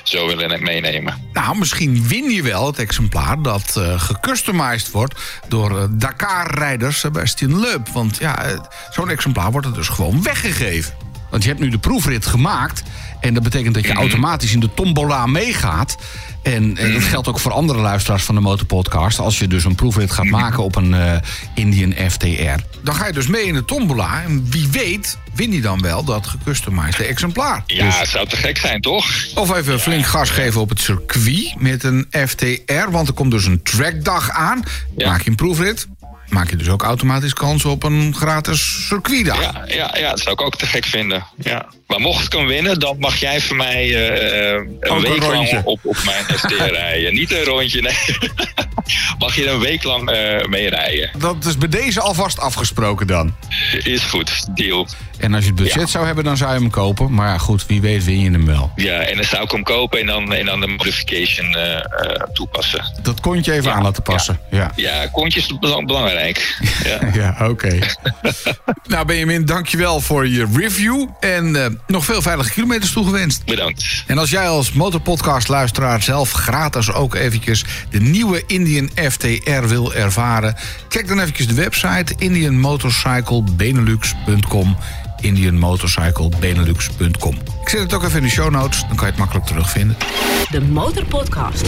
E: zo willen meenemen.
A: Nou, misschien win je wel het exemplaar dat uh, gecustomized wordt door Dakar-rijders Sebastian Loeb. Want ja, zo'n exemplaar wordt er dus gewoon weggegeven. Want je hebt nu de proefrit gemaakt. En dat betekent dat je automatisch in de tombola meegaat. En, en, dat geldt ook voor andere luisteraars van de Motorpodcast. Als je dus een proefrit gaat maken op een uh, Indian FTR. Dan ga je dus mee in de tombola. En wie weet win je dan wel dat gecustomized exemplaar.
E: Ja, dus... het zou te gek zijn, toch?
A: Of even flink gas geven op het circuit met een FTR. Want er komt dus een trackdag aan. Ja. Maak je een proefrit maak je dus ook automatisch kans op een gratis circuitdag.
E: Ja, ja, ja, dat zou ik ook te gek vinden. Ja. Maar mocht ik hem winnen, dan mag jij voor mij uh, een week een lang op, op mijn FT rijden. Niet een rondje, nee. mag je een week lang uh, mee rijden.
A: Dat is bij deze alvast afgesproken dan.
E: Is goed, deal.
A: En als je het budget ja. zou hebben, dan zou je hem kopen. Maar ja, goed, wie weet win je hem wel.
E: Ja, en dan zou ik hem kopen en dan, en dan de modification uh, toepassen.
A: Dat kontje even ja. aan laten passen. Ja,
E: ja. ja kontjes is belangrijk.
A: Ja, ja oké. Nou, Benjamin, dankjewel voor je review. En nog veel veilige kilometers toegewenst.
E: Bedankt.
A: En als jij als motorpodcast-luisteraar zelf gratis ook eventjes de nieuwe Indian FTR wil ervaren, check dan eventjes de website indianmotorcyclebenelux.com indianmotorcyclebenelux.com. Ik zet het ook even in de show notes, dan kan je het makkelijk terugvinden.
B: De Motorpodcast.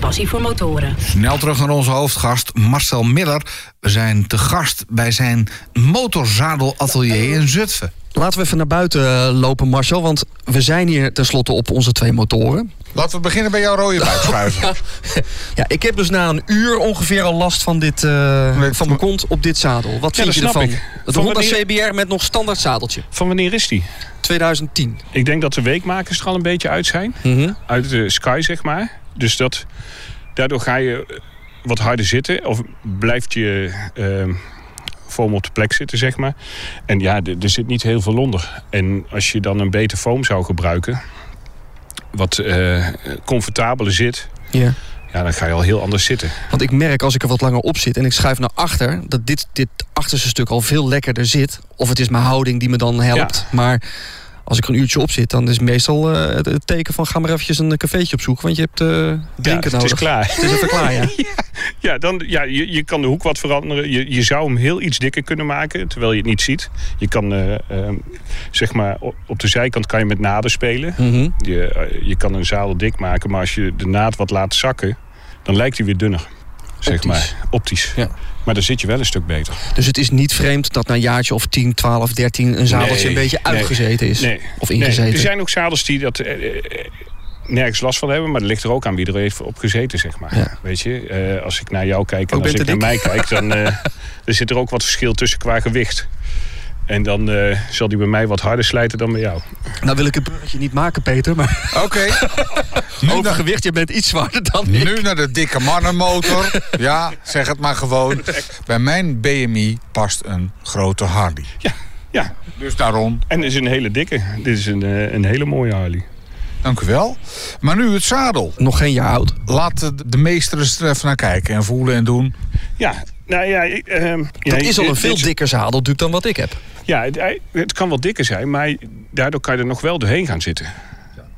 B: Passie voor motoren.
A: Snel terug naar onze hoofdgast Marcel Miller. We zijn te gast bij zijn motorzadelatelier in Zutphen.
D: Laten we even naar buiten lopen, Marcel. Want we zijn hier tenslotte op onze twee motoren.
A: Laten we beginnen bij jouw rode buikschuiven.
D: ja, ik heb dus na een uur ongeveer al last van, dit, uh, van mijn kont op dit zadel. Wat
C: ja,
D: vind je ervan?
C: Ik.
D: Het Honda wanneer... CBR met nog standaard zadeltje.
C: Van wanneer is die?
D: 2010.
C: Ik denk dat de weekmakers er al een beetje uit zijn.
D: Mm -hmm.
C: Uit de Sky, zeg maar. Dus dat, daardoor ga je wat harder zitten. Of blijft je... Uh, foam op de plek zitten, zeg maar. En ja, er zit niet heel veel onder. En als je dan een beter foam zou gebruiken... wat uh, comfortabeler zit...
D: Ja.
C: Ja, dan ga je al heel anders zitten.
D: Want ik merk als ik er wat langer op zit en ik schuif naar achter... dat dit, dit achterste stuk al veel lekkerder zit. Of het is mijn houding die me dan helpt. Ja. Maar als ik er een uurtje op zit, dan is meestal uh, het teken van... ga maar eventjes een cafeetje opzoeken, want je hebt uh, drinken
C: ja,
D: nodig.
C: Het is klaar.
D: Het is even klaar, ja.
C: ja, dan, ja je, je kan de hoek wat veranderen. Je, je zou hem heel iets dikker kunnen maken, terwijl je het niet ziet. Je kan, uh, zeg maar, op de zijkant kan je met naden spelen.
D: Mm -hmm.
C: je, je kan een zadel dik maken, maar als je de naad wat laat zakken... dan lijkt hij weer dunner, zeg
D: Optisch.
C: maar. Optisch.
D: Ja.
C: Maar dan zit je wel een stuk beter.
D: Dus het is niet vreemd dat na een jaartje of 10, 12, 13 een zadeltje
C: Nee,
D: een beetje
C: nee,
D: uitgezeten is?
C: Nee.
D: Of
C: Nee,
D: ingezeten?
C: er zijn ook zadels die dat eh, eh, nergens last van hebben. Maar dat ligt er ook aan wie er heeft op gezeten, zeg maar.
D: Ja.
C: Weet je, eh, als ik naar jou kijk en
D: Ook
C: als ik naar
D: dik.
C: mij kijk... dan eh, er zit er ook wat verschil tussen qua gewicht. En dan eh, zal die bij mij wat harder slijten dan bij jou.
D: Nou wil ik het bruggetje niet maken, Peter, maar
A: Oké. nu, naar,
D: overgewicht, je bent iets zwaarder dan ik.
A: nu naar de dikke mannenmotor. Ja, zeg het maar gewoon. Bij mijn BMI past een grote Harley.
C: Ja,
A: Dus daarom,
C: en dit is een hele dikke. Dit is een, eh, een hele mooie Harley.
A: dank u wel. Maar nu het zadel.
D: Nog geen jaar oud.
A: Laat de, de meesters er even naar kijken en voelen en doen.
C: Ja, nou ja... ik, ehm,
D: Dat
C: ja,
D: is al een veel dikker zadel natuurlijk dan wat ik heb.
C: Ja, het, het kan wel dikker zijn, maar daardoor kan je er nog wel doorheen gaan zitten.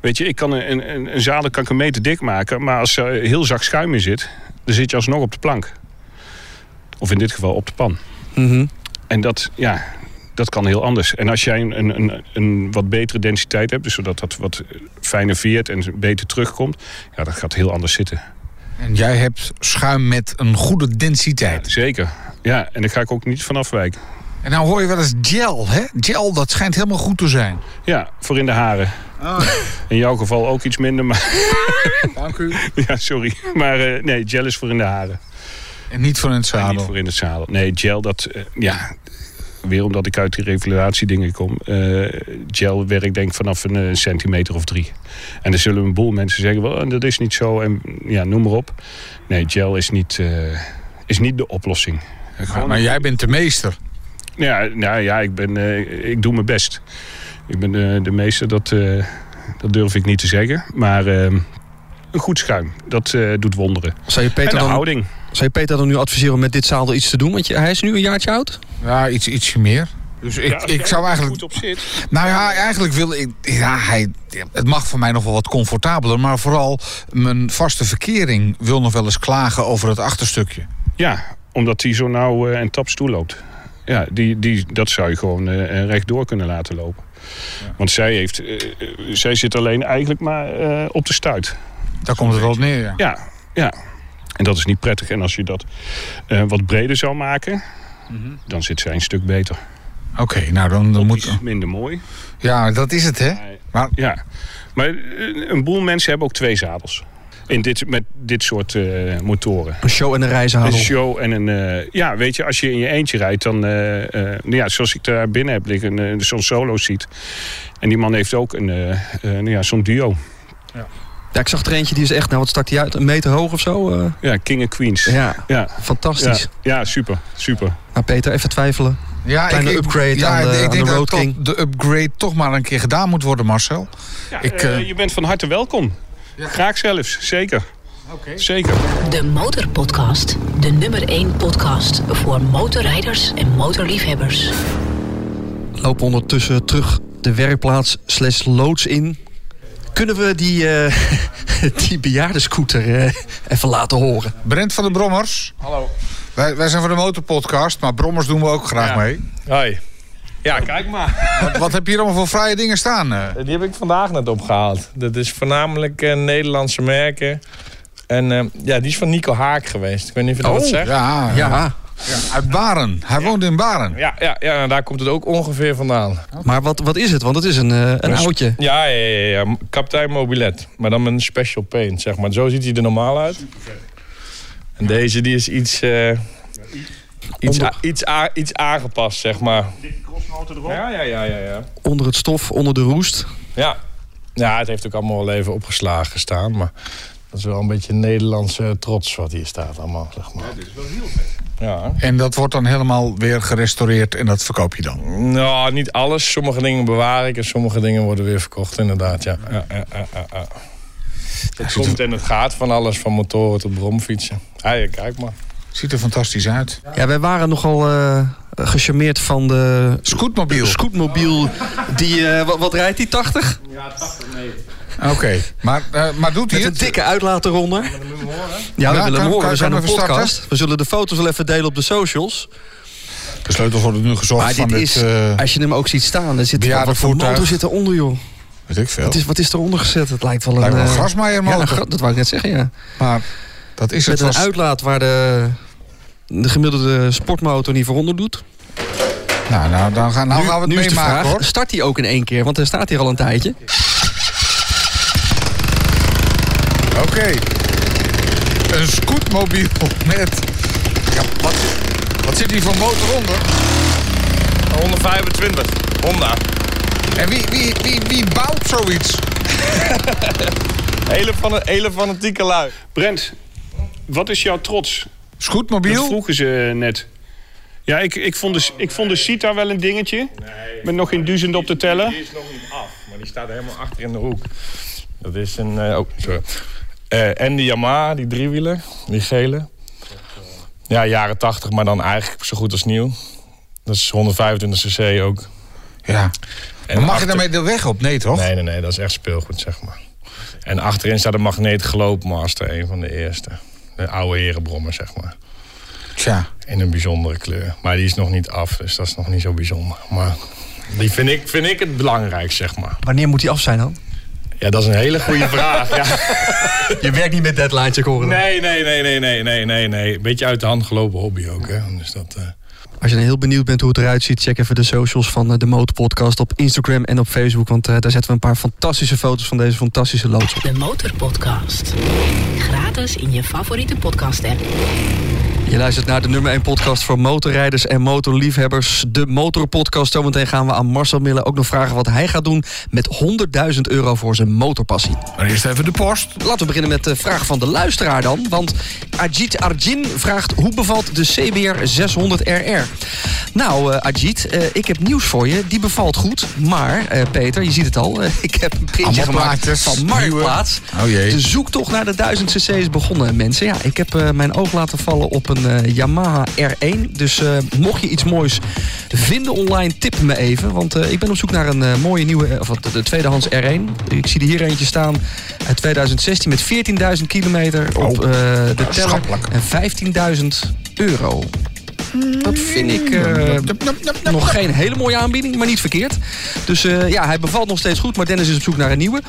C: Weet je, ik kan een, een, een zadel kan ik een meter dik maken, maar als er heel zacht schuim in zit, dan zit je alsnog op de plank. Of in dit geval op de pan.
D: Mhm.
C: En dat, ja, dat kan heel anders. En als jij een, een, een, een wat betere densiteit hebt, dus zodat dat wat fijner veert en beter terugkomt, ja, dat gaat heel anders zitten.
A: En jij hebt schuim met een goede densiteit.
C: Zeker. Ja, en daar ga ik ook niet van afwijken.
A: En nou hoor je wel eens gel, hè? Gel, dat schijnt helemaal goed te zijn.
C: Ja, voor in de haren. In jouw geval ook iets minder, maar...
A: Dank u.
C: ja, sorry. Maar eh, nee, gel is voor in de haren.
A: En niet voor in het
C: En niet
A: zadel.
C: voor in het zadel. Nee, gel, dat... eh, ja, weer omdat ik uit die revalidatiedingen kom. eh, gel werkt denk ik vanaf een centimeter of drie. En dan zullen een boel mensen zeggen... Wel, dat is niet zo en ja, noem maar op. Nee, gel is niet, eh, is niet de oplossing.
A: Maar, maar jij bent de meester.
C: Ja, nou ja, ik, ben, eh, ik doe mijn best. Ik ben de, de meeste, dat, eh, dat durf ik niet te zeggen. Maar eh, een goed schuim, dat eh, doet wonderen.
D: Zou je,
C: En
D: Peter
C: de
D: dan,
C: houding.
D: zou je Peter dan nu adviseren om met dit zadel iets te doen? Want je, hij is nu een jaartje oud.
A: Ja, iets, ietsje meer. Dus ik,
C: Ja,
A: ik zou eigenlijk...
C: goed op zit.
A: Nou ja, eigenlijk wil ik... Ja, hij, het mag voor mij nog wel wat comfortabeler. Maar vooral mijn vaste verkering wil nog wel eens klagen over het achterstukje.
C: Ja, omdat hij zo nauw eh, en taps toeloopt. Ja, die, die, dat zou je gewoon eh, eh, rechtdoor kunnen laten lopen. Want zij, heeft, eh, eh, zij zit alleen eigenlijk maar op de stuit.
A: Daar komt het wel op neer, ja.
C: Ja, ja. En dat is niet prettig. En als je dat wat breder zou maken, dan zit zij een stuk beter.
A: Oké, nou dan, dan moet...
C: minder mooi.
A: Ja, dat is het, hè? Maar
C: Ja, maar een boel mensen hebben ook twee zadels. In dit, met dit soort eh, motoren.
D: Een show en een reizenhadel.
C: Een show en een... eh, ja, weet je, als je in je eentje rijdt, dan... eh, eh, nou ja, zoals ik daar binnen heb liggen, eh, zo'n solo seat. En die man heeft ook een, eh, eh, nou ja, zo'n duo.
D: Ja, ik zag er eentje die is echt, nou wat stak die uit? Een meter hoog of zo? eh.
C: Ja, King and Queens.
D: ja,
C: Ja, ja,
D: fantastisch.
C: ja, super, super.
D: Nou Peter, even twijfelen.
A: ja,
D: Kleine upgrade aan de-
A: ik
D: aan
A: denk
D: de
A: dat
D: Road
A: toch
D: King.
A: de upgrade toch maar een keer gedaan moet worden, Marcel.
C: Ja,
A: Ik,
C: je bent van harte welkom. Graag zelfs, zeker. Zeker.
B: De Motorpodcast. De nummer 1 podcast voor motorrijders en motorliefhebbers.
D: Lopen ondertussen terug de werkplaats slash loods in. Kunnen we die, eh die bejaardenscooter eh, even laten horen?
A: Brent van de Brommers.
F: Hallo.
A: Wij, wij zijn van de Motorpodcast, maar Brommers doen we ook graag
F: Ja.
A: mee.
F: Hoi. Ja, kijk maar.
A: Wat, wat heb je hier allemaal voor vrije dingen staan? eh?
F: Die heb ik vandaag net opgehaald. Dat is voornamelijk eh, Nederlandse merken. En eh, ja, die is van Nico Haak geweest. Ik weet niet of je dat wat zegt.
A: Oh, ja, ja.
D: Ja,
A: Uit Baren. Hij woont in Baren.
F: Ja, ja, ja en daar komt het ook ongeveer vandaan.
D: maar wat, wat is het? Want het is een, eh, een oudje.
F: Ja, ja, ja, ja. Kapitein Mobilet. Maar dan met een special paint, zeg maar. Zo ziet hij er normaal uit. En deze die is iets, eh, iets, a- iets, a- iets aangepast, zeg maar. Ja, ja, ja, ja, ja.
D: Onder het stof, onder de roest.
F: Ja. ja, het heeft ook allemaal wel even opgeslagen gestaan. Maar dat is wel een beetje Nederlandse trots wat hier staat allemaal, zeg maar. Ja, dit is wel heel vet. Ja.
A: En dat wordt dan helemaal weer gerestaureerd en dat verkoop je dan.
F: Nou, niet alles. Sommige dingen bewaar ik en sommige dingen worden weer verkocht, inderdaad. Ja. Ja, ja, ja, ja, ja. Het komt en het gaat van alles, van motoren tot bromfietsen. Ja, kijk maar.
A: Ziet er fantastisch uit.
D: Ja, wij waren nogal eh gecharmeerd van de
A: Scootmobiel.
D: scootmobiel. Die, eh, wat, wat rijdt die? 80?
A: Oké, maar, eh, maar doet hij
D: Met een
A: het?
D: dikke uitlaat eronder. Ja, we
A: Ja,
D: willen hem horen.
A: kan-
D: We zijn
A: kan
D: een
A: even starten?
D: podcast. We zullen de foto's wel even delen op de socials.
A: De sleutels worden nu gezocht
D: Maar
A: van
D: dit
A: dit,
D: is, als je hem ook ziet staan, er zit wat voor motor zit eronder, joh.
A: weet ik veel.
D: Wat is, wat is eronder gezet? Het lijkt wel een...
A: Lijkt wel een grasmaaiermotor.
D: Ja, een dat wou ik net zeggen, ja.
A: Maar dat is het
D: Met een
A: vast.
D: uitlaat waar de, de gemiddelde sportmotor niet voor onder doet.
A: Nou, nou, dan gaan, nou
D: nu,
A: gaan we het
D: nu is de
A: meemaken
D: vraag,
A: hoor.
D: start hij ook in één keer? Want hij staat hier al een tijdje.
A: Oké. Een scootmobiel met... Ja, wat, wat zit hier voor motor onder?
F: 125, Honda.
A: En wie, wie, wie, wie bouwt zoiets?
F: Hele, van hele fanatieke lui.
C: Brent, wat is jouw trots? Dat
A: Scootmobiel?
C: vroegen ze net. Ja, ik, ik, vond de, ik vond de Sita wel een dingetje. Met nog geen duizend op te tellen.
F: Die is nog niet af, maar die staat helemaal achter in de hoek. Dat is een... eh, oh, sorry. Eh, en de Yamaha, die driewieler, die gele. Ja, jaren 80, maar dan eigenlijk zo goed als nieuw. Dat is 125 cc ook.
A: Ja.
F: En
A: Maar mag je daarmee de weg op? Nee, toch?
F: Nee, nee, nee, dat is echt speelgoed, zeg maar. En achterin staat een magneet geloopmaster, een van de eerste. De oude herenbrommer, zeg maar.
A: Tja.
F: In een bijzondere kleur. Maar die is nog niet af, dus dat is nog niet zo bijzonder. Maar die vind ik, vind ik het belangrijk, zeg maar.
D: Wanneer moet hij af zijn dan?
F: Ja, dat is een hele goede vraag. Ja.
D: Je werkt niet met deadlines, ik hoor.
F: Nee, nee, nee, nee, nee, nee, nee, nee. Beetje uit de hand gelopen hobby ook, hè. Dus dat... eh,
D: Als je heel benieuwd bent hoe het eruit ziet, check even de socials van eh, de Motorpodcast op Instagram en op Facebook. Want eh, daar zetten we een paar fantastische foto's van deze fantastische loods op.
B: De Motorpodcast. Gratis in je favoriete podcast-app.
D: Je luistert naar de nummer 1 podcast voor motorrijders en motorliefhebbers. De Motorpodcast. Zometeen gaan we aan Marcel Mille ook nog vragen wat hij gaat doen met 100.000 euro voor zijn motorpassie.
A: Maar eerst even de post.
D: Laten we beginnen met de vraag van de luisteraar dan. Want Ajit Arjin vraagt hoe bevalt de CBR 600 RR? Nou eh, Ajit, eh, ik heb nieuws voor je. Die bevalt goed. Maar eh, Peter, je ziet het al. ik heb een printje gemaakt van. Marktplaats.
A: Oh jee.
D: De zoektocht naar de 1000 cc is begonnen, mensen. Ja, ik heb mijn oog laten vallen op een eh, Yamaha R1. Dus eh, mocht je iets moois vinden online, tip me even. Want eh, ik ben op zoek naar een mooie nieuwe, of de tweedehands R1. Ik zie er hier eentje staan uit 2016 met 14.000 kilometer op
A: Oh,
D: de teller. En 15.000 euro. Dat vind ik eh, nog geen hele mooie aanbieding, maar niet verkeerd. Dus eh, ja, hij bevalt nog steeds goed, maar Dennis is op zoek naar een nieuwe.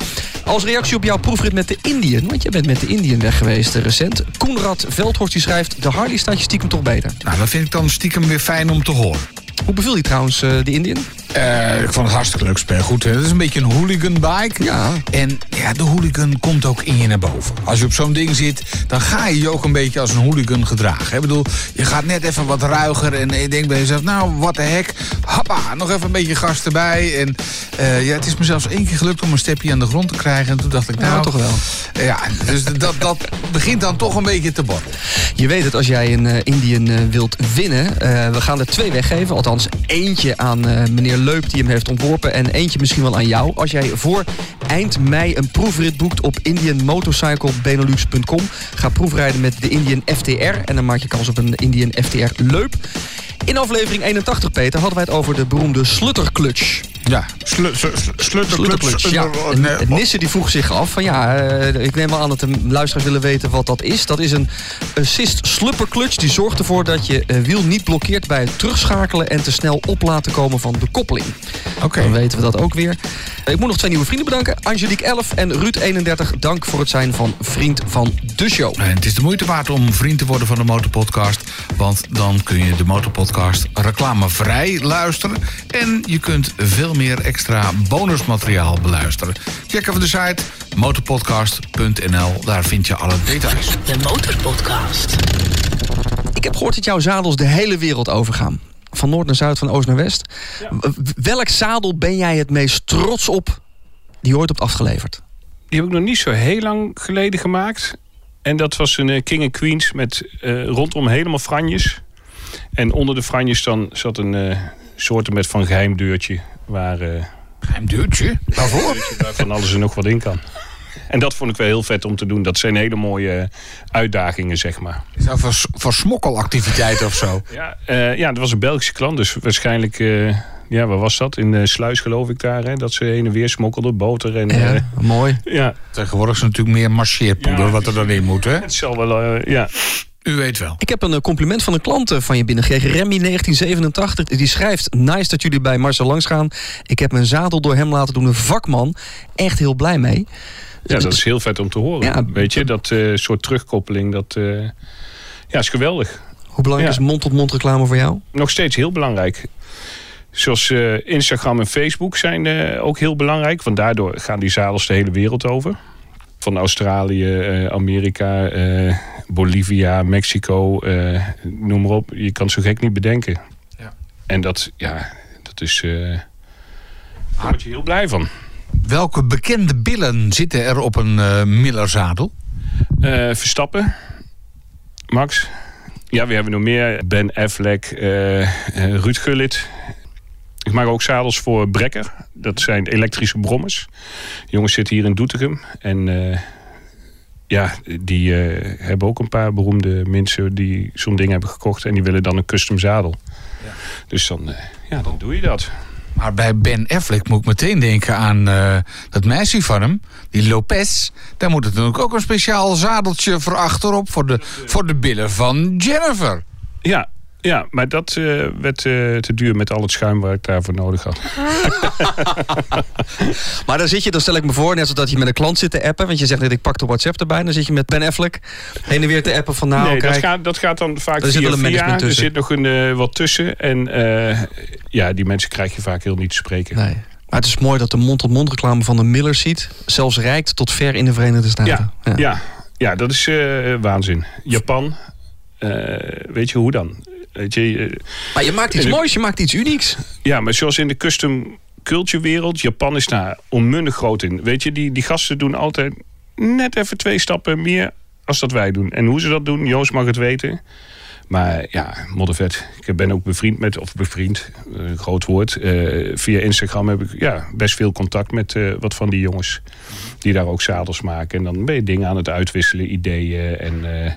D: Als reactie op jouw proefrit met de Indian, want je bent met de Indian weg geweest eh, recent. Koenrad Veldhorst die schrijft, de Harley staat je stiekem toch beter.
A: Nou, dat vind ik dan stiekem weer fijn om te horen.
D: Hoe beviel je trouwens de Indian?
A: Eh, ik vond het hartstikke leuk spel. Goed, hè. het is een beetje een hooligan bike.
D: Ja.
A: En ja, de hooligan komt ook in je naar boven. Als je op zo'n ding zit, dan ga je je ook een beetje als een hooligan gedragen. Ik bedoel, je gaat net even wat ruiger en je denkt bij jezelf... nou, wat de hek, hoppa, nog even een beetje gas erbij. En eh, ja, het is me zelfs één keer gelukt om een stepje aan de grond te krijgen. En toen dacht ik, nou...
D: Toch wel.
A: Ja, dus dat, dat begint dan toch een beetje te borrelen.
D: Je weet het, als jij een eh, Indian wilt winnen. we gaan er twee weggeven. Althans, eentje aan eh, Leup die hem heeft ontworpen. En eentje misschien wel aan jou. Als jij voor eind mei een proefrit boekt op indianmotorcyclebenelux.com. Ga proefrijden met de Indian FTR. En dan maak je kans op een Indian FTR Leup. In aflevering 81, Peter, hadden wij het over de beroemde slutterclutch.
A: Ja, slu.
D: Ja.
A: Eh,
D: En,
A: nee,
D: en Nisse die vroeg zich af van ja, eh, ik neem wel aan dat de luisteraars willen weten wat dat is. Dat is een assist slupper clutch die zorgt ervoor dat je eh, wiel niet blokkeert bij het terugschakelen en te snel op laten komen van de koppeling.
A: Oké.
D: Dan weten we dat ook weer. Eh, Ik moet nog twee nieuwe vrienden bedanken. Angelique 11 en Ruud 31. Dank voor het zijn van vriend van de show.
A: En het is de moeite waard om vriend te worden van de Motorpodcast. Want dan kun je de Motorpodcast reclamevrij luisteren. En je kunt veel meer extra bonusmateriaal beluisteren. Check even de site motorpodcast.nl. Daar vind je alle details.
B: De Motorpodcast.
D: Ik heb gehoord dat jouw zadels de hele wereld overgaan. Van noord naar zuid, van oost naar west. Welk zadel ben jij het meest trots op die je ooit hebt afgeleverd?
C: Die heb ik nog niet zo heel lang geleden gemaakt. En dat was een eh, King and Queens met eh, rondom helemaal franjes. En onder de franjes dan zat een eh soort met van geheim deurtje. Waar, eh,
A: Geheim deurtje. Waarvoor?
C: waar van alles en nog wat in kan. En dat vond ik wel heel vet om te doen. Dat zijn hele mooie uitdagingen, zeg maar.
A: Is dat voor, voor smokkelactiviteiten of zo?
C: Ja, ja, dat was een Belgische klant. Dus waarschijnlijk, ja, waar was dat? In de Sluis geloof ik daar. Hè? Dat ze heen en weer smokkelden, boter en... eh,
D: Ja, mooi.
C: ja,
A: Tegenwoordig is natuurlijk meer marcheerpoeder
C: Ja.
A: wat er dan in moet, hè?
C: het zal wel, eh, ja.
A: U weet wel.
D: Ik heb een eh, compliment van een klant eh, van je binnengekregen. Remy 1987. Die schrijft: Nice dat jullie bij Marcel langs gaan. Ik heb mijn zadel door hem laten doen. Een vakman. Echt heel blij mee.
C: ja, dat is heel vet om te horen.
D: Ja.
C: Weet je, dat eh, soort terugkoppeling, dat eh, ja, is geweldig.
D: Hoe belangrijk
C: Ja.
D: is mond-tot-mond reclame voor jou?
C: Nog steeds heel belangrijk. Zoals eh, Instagram en Facebook zijn eh, ook heel belangrijk. Want daardoor gaan die zadels de hele wereld over. Van Australië, eh, Amerika, eh, Bolivia, Mexico, eh, noem maar op. Je kan het zo gek niet bedenken.
A: Ja.
C: En dat, ja, dat is... eh daar word je heel blij van.
A: Welke bekende billen zitten er op een eh Miller-zadel?
C: Eh, Verstappen, Max. Ja, we hebben nog meer. Ben Affleck, Ruud Gullit. Ik maak ook zadels voor Brekker. Dat zijn elektrische brommers. De jongens zitten hier in Doetinchem. En eh, ja, die eh, hebben ook een paar beroemde mensen die zo'n ding hebben gekocht. En die willen dan een custom zadel. Dus dan, eh, ja, dan doe je dat.
A: Maar bij Ben Affleck moet ik meteen denken aan dat meisje van hem, die Lopez. Daar moet het natuurlijk ook een speciaal zadeltje voor achterop voor de, voor de billen van Jennifer.
C: Ja, Ja, maar dat eh, werd eh, te duur met al het schuim waar ik daarvoor nodig had.
D: Maar dan zit je, dan stel ik me voor, net zoals dat je met een klant zit te appen. Want je zegt net, ik pak de WhatsApp erbij. Dan zit je met Ben Affleck heen en weer te appen van nou,
C: nee, dat gaat, dat gaat dan vaak
D: Er zit wel een management
C: Er
D: tussen.
C: zit nog een, eh, wat tussen. En ja, die mensen krijg je vaak heel niet te spreken.
D: Nee. Maar het is mooi dat de mond-tot-mond reclame van de Miller ziet. Zelfs reikt tot ver in de Verenigde Staten.
C: Ja, ja. ja, dat is waanzin. Japan, weet je hoe dan? Weet je,
D: Maar je maakt iets moois, je maakt iets unieks.
C: ja, maar zoals in de custom culture wereld, Japan is daar onmundig groot in. Weet je, die, die gasten doen altijd net even twee stappen meer als dat wij doen. En hoe ze dat doen, Joost mag het weten. Maar ja, moddervet. Ik ben ook bevriend met, of bevriend, een groot woord. Eh, via Instagram heb ik ja, best veel contact met eh, wat van die jongens. Die daar ook zadels maken. En dan ben je dingen aan het uitwisselen, ideeën en eh,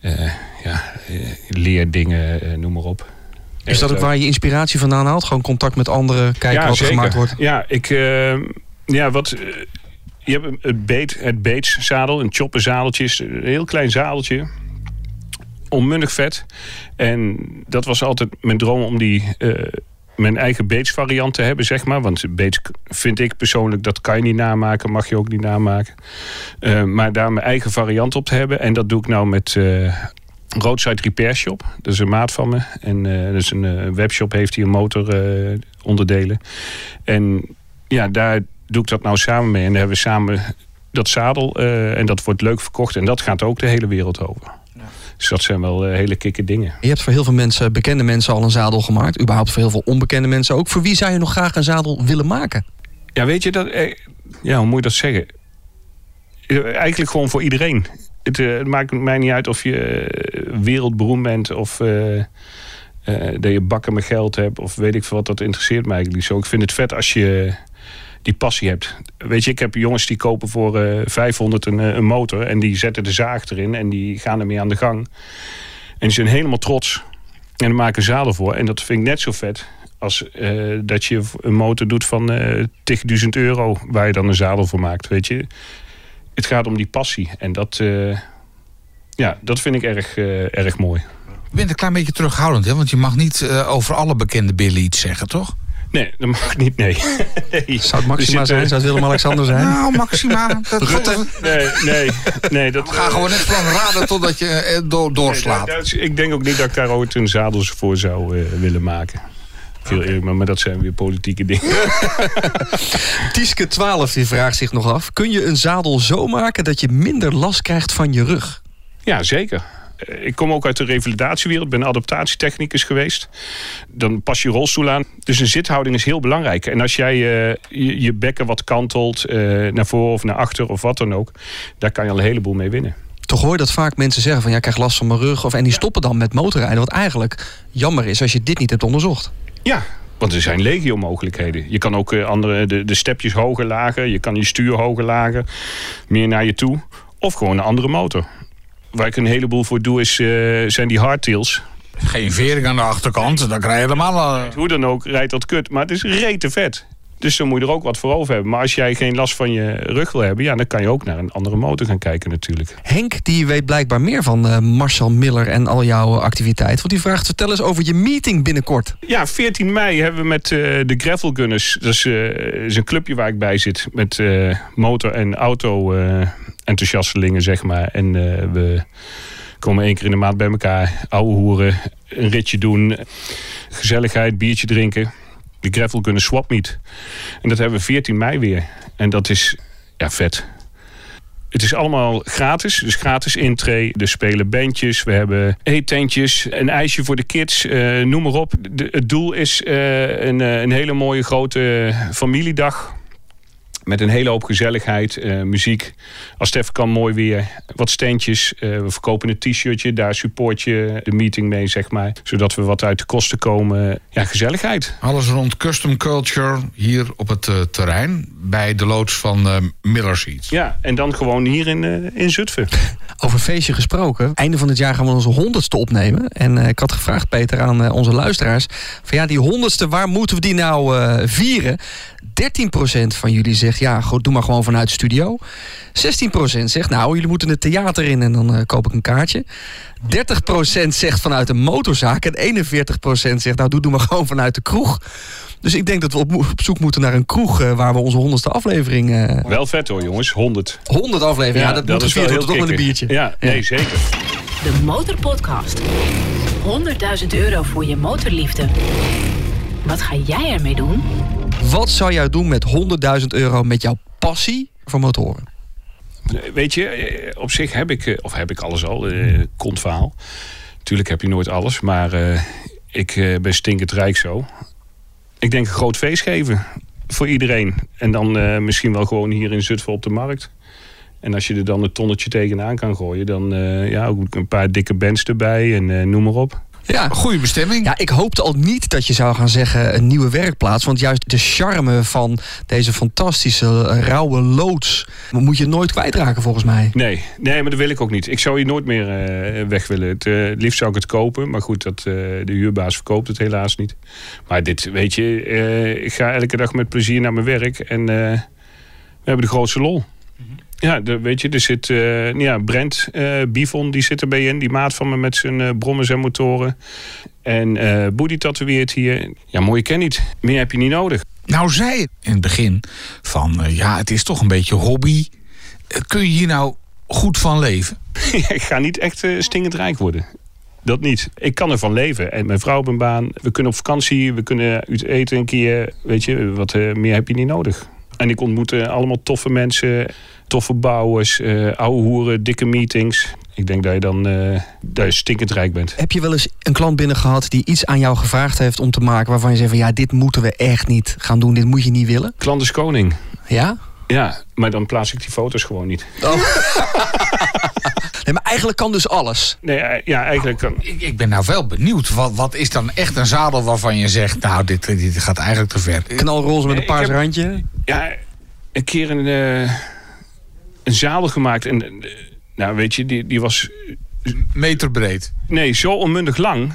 C: ja, eh, leerdingen, eh, noem maar op.
D: Is dat ook waar je inspiratie vandaan haalt? Gewoon contact met anderen, kijken wat er gemaakt wordt.
C: Ja, ik, eh, ja, wat, eh, je hebt het, beet, het beetszadel, een chopperzadeltje, is een heel klein zadeltje. Onmunnig vet. En dat was altijd mijn droom om die, eh, mijn eigen beetsvariant te hebben, zeg maar. Want beets vind ik persoonlijk, dat kan je niet namaken, mag je ook niet namaken. Eh, maar daar mijn eigen variant op te hebben. En dat doe ik nou met eh Roadside Repair Shop. Dat is een maat van me. En eh dat is een webshop, heeft hij een motoronderdelen. onderdelen. En ja, daar doe ik dat nou samen mee. En dan hebben we samen dat zadel. en dat wordt leuk verkocht. En dat gaat ook de hele wereld over. Dus dat zijn wel eh, hele kikke dingen.
D: Je hebt voor heel veel mensen, bekende mensen al een zadel gemaakt. Überhaupt voor heel veel onbekende mensen ook. Voor wie zou je nog graag een zadel willen maken?
C: Ja, weet je dat? eh, Ja, hoe moet je dat zeggen? Eh, Eigenlijk gewoon voor iedereen. Het, eh, het maakt mij niet uit of je eh, wereldberoemd bent of eh, eh, dat je bakken met geld hebt of weet ik veel wat. Dat interesseert mij eigenlijk niet zo. Ik vind het vet als je die passie hebt. Weet je, ik heb jongens die kopen voor eh 500 een, eh, een motor en die zetten de zaag erin en die gaan ermee aan de gang. En die zijn helemaal trots en maken zadel voor. En dat vind ik net zo vet als eh, dat je een motor doet van eh 10.000 euro waar je dan een zadel voor maakt. Weet je, het gaat om die passie en dat, ja, dat vind ik erg, erg mooi.
A: Je bent een klein beetje terughoudend, hè? want je mag niet over alle bekende billen iets zeggen, toch?
C: Nee, dat mag niet, nee. nee.
D: Zou het Maxima
C: zit,
D: zijn?
C: eh,
D: Zou het Willem-Alexander zijn?
A: Nou, Maxima. Dat
D: Rutte?
C: Nee, nee, nee. Dat,
A: Ga gewoon net lang raden totdat je eh, door, doorslaat.
C: Nee, dat- dat is- ik denk ook niet dat ik daar ooit een zadel voor zou eh, willen maken. Veel eerlijk, maar, maar dat zijn weer politieke dingen.
D: Tieske 12 die vraagt zich nog af. Kun je een zadel zo maken dat je minder last krijgt van je rug?
C: Ja, zeker. Ik kom ook uit de revalidatiewereld, ben adaptatietechnicus geweest. Dan pas je rolstoel aan. Dus een zithouding is heel belangrijk. En als jij eh, je, je bekken wat kantelt, eh, naar voren of naar achter of wat dan ook, daar kan je al een heleboel mee winnen.
D: Toch hoor je dat vaak mensen zeggen van ja, ik krijg last van mijn rug. Of, en die stoppen dan met motorrijden. Wat eigenlijk jammer is als je dit niet hebt onderzocht.
C: Ja, want er zijn legio mogelijkheden. Je kan ook eh, andere, de, de stepjes hoger lager. Je kan je stuur hoger lager. Meer naar je toe. Of gewoon een andere motor. Waar ik een heleboel voor doe is, eh, zijn die hardtails.
A: Geen vering aan de achterkant, dan krijg je helemaal...
C: Hoe dan ook, rijdt dat kut. Maar het is rete vet. Dus dan moet je er ook wat voor over hebben. Maar als jij geen last van je rug wil hebben... ja, dan kan je ook naar een andere motor gaan kijken natuurlijk.
D: Henk die weet blijkbaar meer van eh, Marcel Miller en al jouw activiteit. Want die vraagt vertel eens over je meeting binnenkort.
C: Ja, 14 mei hebben we met eh, de Gravel Gunners. Dat is, eh, is een clubje waar ik bij zit. Met eh, motor- en auto-enthousiastelingen, zeg maar. En eh, we komen één keer in de maand bij elkaar. Ouwe hoeren, een ritje doen. Gezelligheid, biertje drinken. De Gravel Gunners Swap Meet. En dat hebben we 14 mei weer. En dat is ja, vet. Het is allemaal gratis, dus gratis intree. Er spelen bandjes, we hebben eetentjes, een ijsje voor de kids, eh, noem maar op. Het doel is eh, een, een hele mooie grote familiedag. Met een hele hoop gezelligheid, eh, muziek. Als het even kan, mooi weer. Wat standjes. Eh, we verkopen een t-shirtje. Daar support je de meeting mee, zeg maar. Zodat we wat uit de kosten komen. Ja, gezelligheid.
A: Alles rond custom culture hier op het eh, terrein. bij de loods van uh, Miller Seeds.
C: Ja, en dan gewoon hier in, uh, in Zutphen.
D: Over feestje gesproken. Einde van het jaar gaan we onze honderdste opnemen. En uh, ik had gevraagd, Peter, aan onze luisteraars... van ja, die honderdste, waar moeten we die nou vieren? 13% van jullie zegt, ja, doe maar gewoon vanuit de studio. 16% zegt, nou, jullie moeten het theater in en dan koop ik een kaartje. 30% zegt vanuit de motorzaak. En 41% zegt, nou, doe, doe maar gewoon vanuit de kroeg. Dus ik denk dat we op, op zoek moeten naar een kroeg uh, waar we onze honderdste aflevering. Uh...
C: Wel vet hoor, jongens. 100.
D: 100 afleveringen, ja, ja dat, dat moet gevierd worden toch met een biertje.
C: Ja, ja, nee, zeker.
B: De Motorpodcast. 100.000 euro voor je motorliefde. Wat ga jij ermee doen?
D: Wat zou jij doen met 100.000 euro met jouw passie voor motoren?
C: Weet je, eh, op zich heb ik, of heb ik alles al, uh, kontverhaal. Tuurlijk heb je nooit alles, maar ik ben stinkend rijk zo. Ik denk een groot feest geven voor iedereen. En dan misschien wel gewoon hier in Zutphen op de markt. En als je er dan een tonnetje tegenaan kan gooien, dan ja, ook een paar dikke bands erbij en noem maar op.
A: Ja, goede bestemming.
D: Ja, ik hoopte al niet dat je zou gaan zeggen een nieuwe werkplaats. Want juist de charme van deze fantastische rauwe loods moet je nooit kwijtraken volgens mij.
C: Nee, nee maar dat wil ik ook niet. Ik zou hier nooit meer uh, weg willen. Het, uh, liefst zou ik het kopen. Maar goed, dat, uh, de huurbaas verkoopt het helaas niet. Maar dit, weet je, ik ga elke dag met plezier naar mijn werk. En we hebben de grootste lol. Ja, de, weet je, er zit uh, ja, Brent uh, Bivon, die zit erbij in. Die maat van me met zijn uh, brommers en motoren. En uh, Boedi tatoeëert hier. Ja, mooie ken niet. Meer heb je niet nodig.
A: Nou zei je in het begin van, ja, het is toch een beetje hobby. kun je hier nou goed van leven?
C: ik ga niet echt stingend rijk worden. Dat niet. Ik kan ervan leven. En mijn vrouw op een baan. We kunnen op vakantie. We kunnen uit eten een keer. Weet je, wat meer heb je niet nodig. En ik ontmoette allemaal toffe mensen toffe bouwers, uh, oude hoeren, dikke meetings. Ik denk dat je dan uh, dat je stinkend rijk bent.
D: Heb je wel eens een klant binnen gehad die iets aan jou gevraagd heeft om te maken... waarvan je zegt van ja, dit moeten we echt niet gaan doen, dit moet je niet willen?
C: Klant is koning.
D: Ja?
C: Ja, maar dan plaats ik die foto's gewoon niet. Oh.
D: nee, maar eigenlijk kan dus alles.
C: Nee, eh, ja, eigenlijk kan.
A: Ik, ik ben nou wel benieuwd. Wat, wat is dan echt een zadel waarvan je zegt... nou, dit, dit gaat eigenlijk te ver.
D: Knalroze met een paars randje?
C: Ja, een keer een... Uh, een zadel gemaakt. En eh, nou, weet je, die, die was.
A: Meter breed.
C: Nee, zo onmundig lang.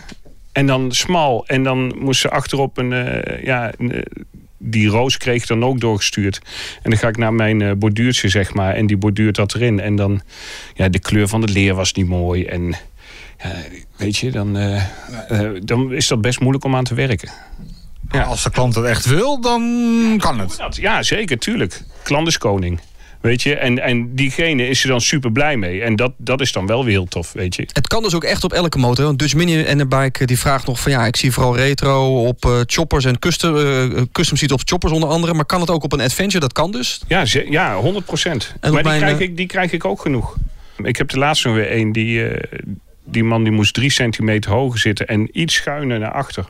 C: En dan smal. En dan moest ze achterop een. Uh, ja, een, eh, die roos kreeg dan ook doorgestuurd. En dan ga ik naar mijn uh, borduurtje, zeg maar. En die borduurt dat erin. En dan. Ja, de kleur van de leer was niet mooi. En. Ja, weet je, dan, uh, uh, dan is dat best moeilijk om aan te werken.
A: Ja. Als de klant het echt wil, dan kan het.
C: Ja, zeker, tuurlijk. Klant is koning. Weet je, en, en diegene is er dan super blij mee. En dat, dat is dan wel weer heel tof, weet je.
D: Het kan dus ook echt op elke motor. Want Dutch Mini en de bike die vraagt nog van ja, ik zie vooral retro op uh, choppers en custom, uh, custom seat op choppers onder andere. Maar kan het ook op een adventure? Dat kan dus?
C: Ja, ja 100 procent. Maar die, mijn, krijg ik, die krijg ik ook genoeg. Ik heb de laatste weer een die, uh, die man die moest drie centimeter hoger zitten en iets schuiner naar achter.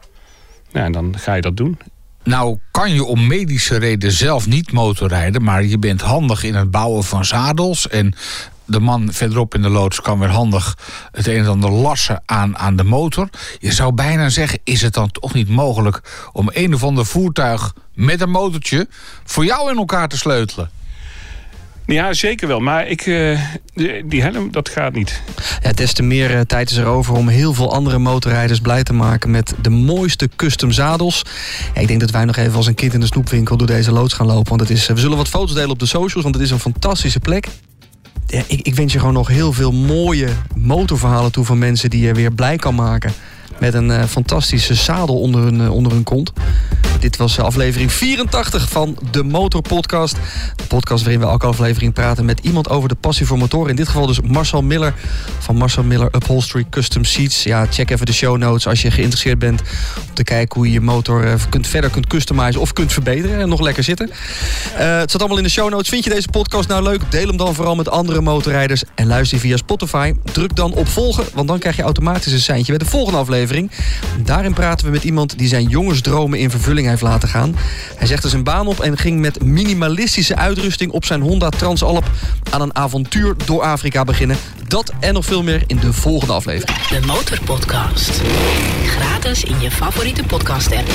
C: Nou, en dan ga je dat doen.
A: Nou kan je om medische reden zelf niet motorrijden... maar je bent handig in het bouwen van zadels... en de man verderop in de loods kan weer handig het een en ander lassen aan, aan de motor. Je zou bijna zeggen, is het dan toch niet mogelijk... om een of ander voertuig met een motortje voor jou in elkaar te sleutelen?
C: Ja, zeker wel. Maar ik, uh, die helm, dat gaat niet.
D: Ja, des te meer uh, tijd is er over om heel veel andere motorrijders blij te maken met de mooiste custom zadels. Ik denk dat wij nog even als een kind in de snoepwinkel door deze loods gaan lopen. Want het is, we zullen wat foto's delen op de socials, want het is een fantastische plek. Ik, ik wens je gewoon nog heel veel mooie motorverhalen toe van mensen die je weer blij kan maken. Met een fantastische zadel onder hun, onder hun kont. Dit was aflevering 84 van de Motor Podcast. De podcast waarin we elke aflevering praten met iemand over de passie voor motoren. In dit geval dus Marcel Miller van Marcel Miller Upholstery Custom Seats. Ja, check even de show notes als je geïnteresseerd bent om te kijken hoe je je motor uh, kunt, verder kunt customizen of kunt verbeteren en nog lekker zitten. het staat allemaal in de show notes. Vind je deze podcast nou leuk? Deel hem dan vooral met andere motorrijders en luister via Spotify. Druk dan op volgen, want dan krijg je automatisch een seintje bij de volgende aflevering. Daarin praten we met iemand die zijn jongensdromen in vervulling heeft laten gaan. Hij zegt er zijn baan op en ging met minimalistische uitrusting op zijn Honda Transalp aan een avontuur door Afrika beginnen. Dat en nog veel meer in de volgende aflevering.
B: De Motorpodcast. Gratis in je favoriete podcast app.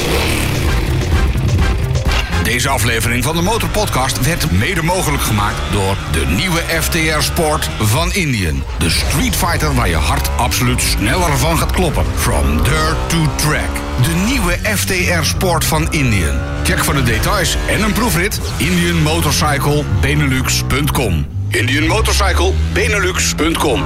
A: Deze aflevering van de Motorpodcast werd mede mogelijk gemaakt door de nieuwe FTR Sport van Indian. De Street Fighter waar je hart absoluut sneller van gaat kloppen. From dirt to track. De nieuwe FTR Sport van Indian. Check voor de details en een proefrit indianmotorcyclebenelux.com. Indian Motorcycle Benelux.com.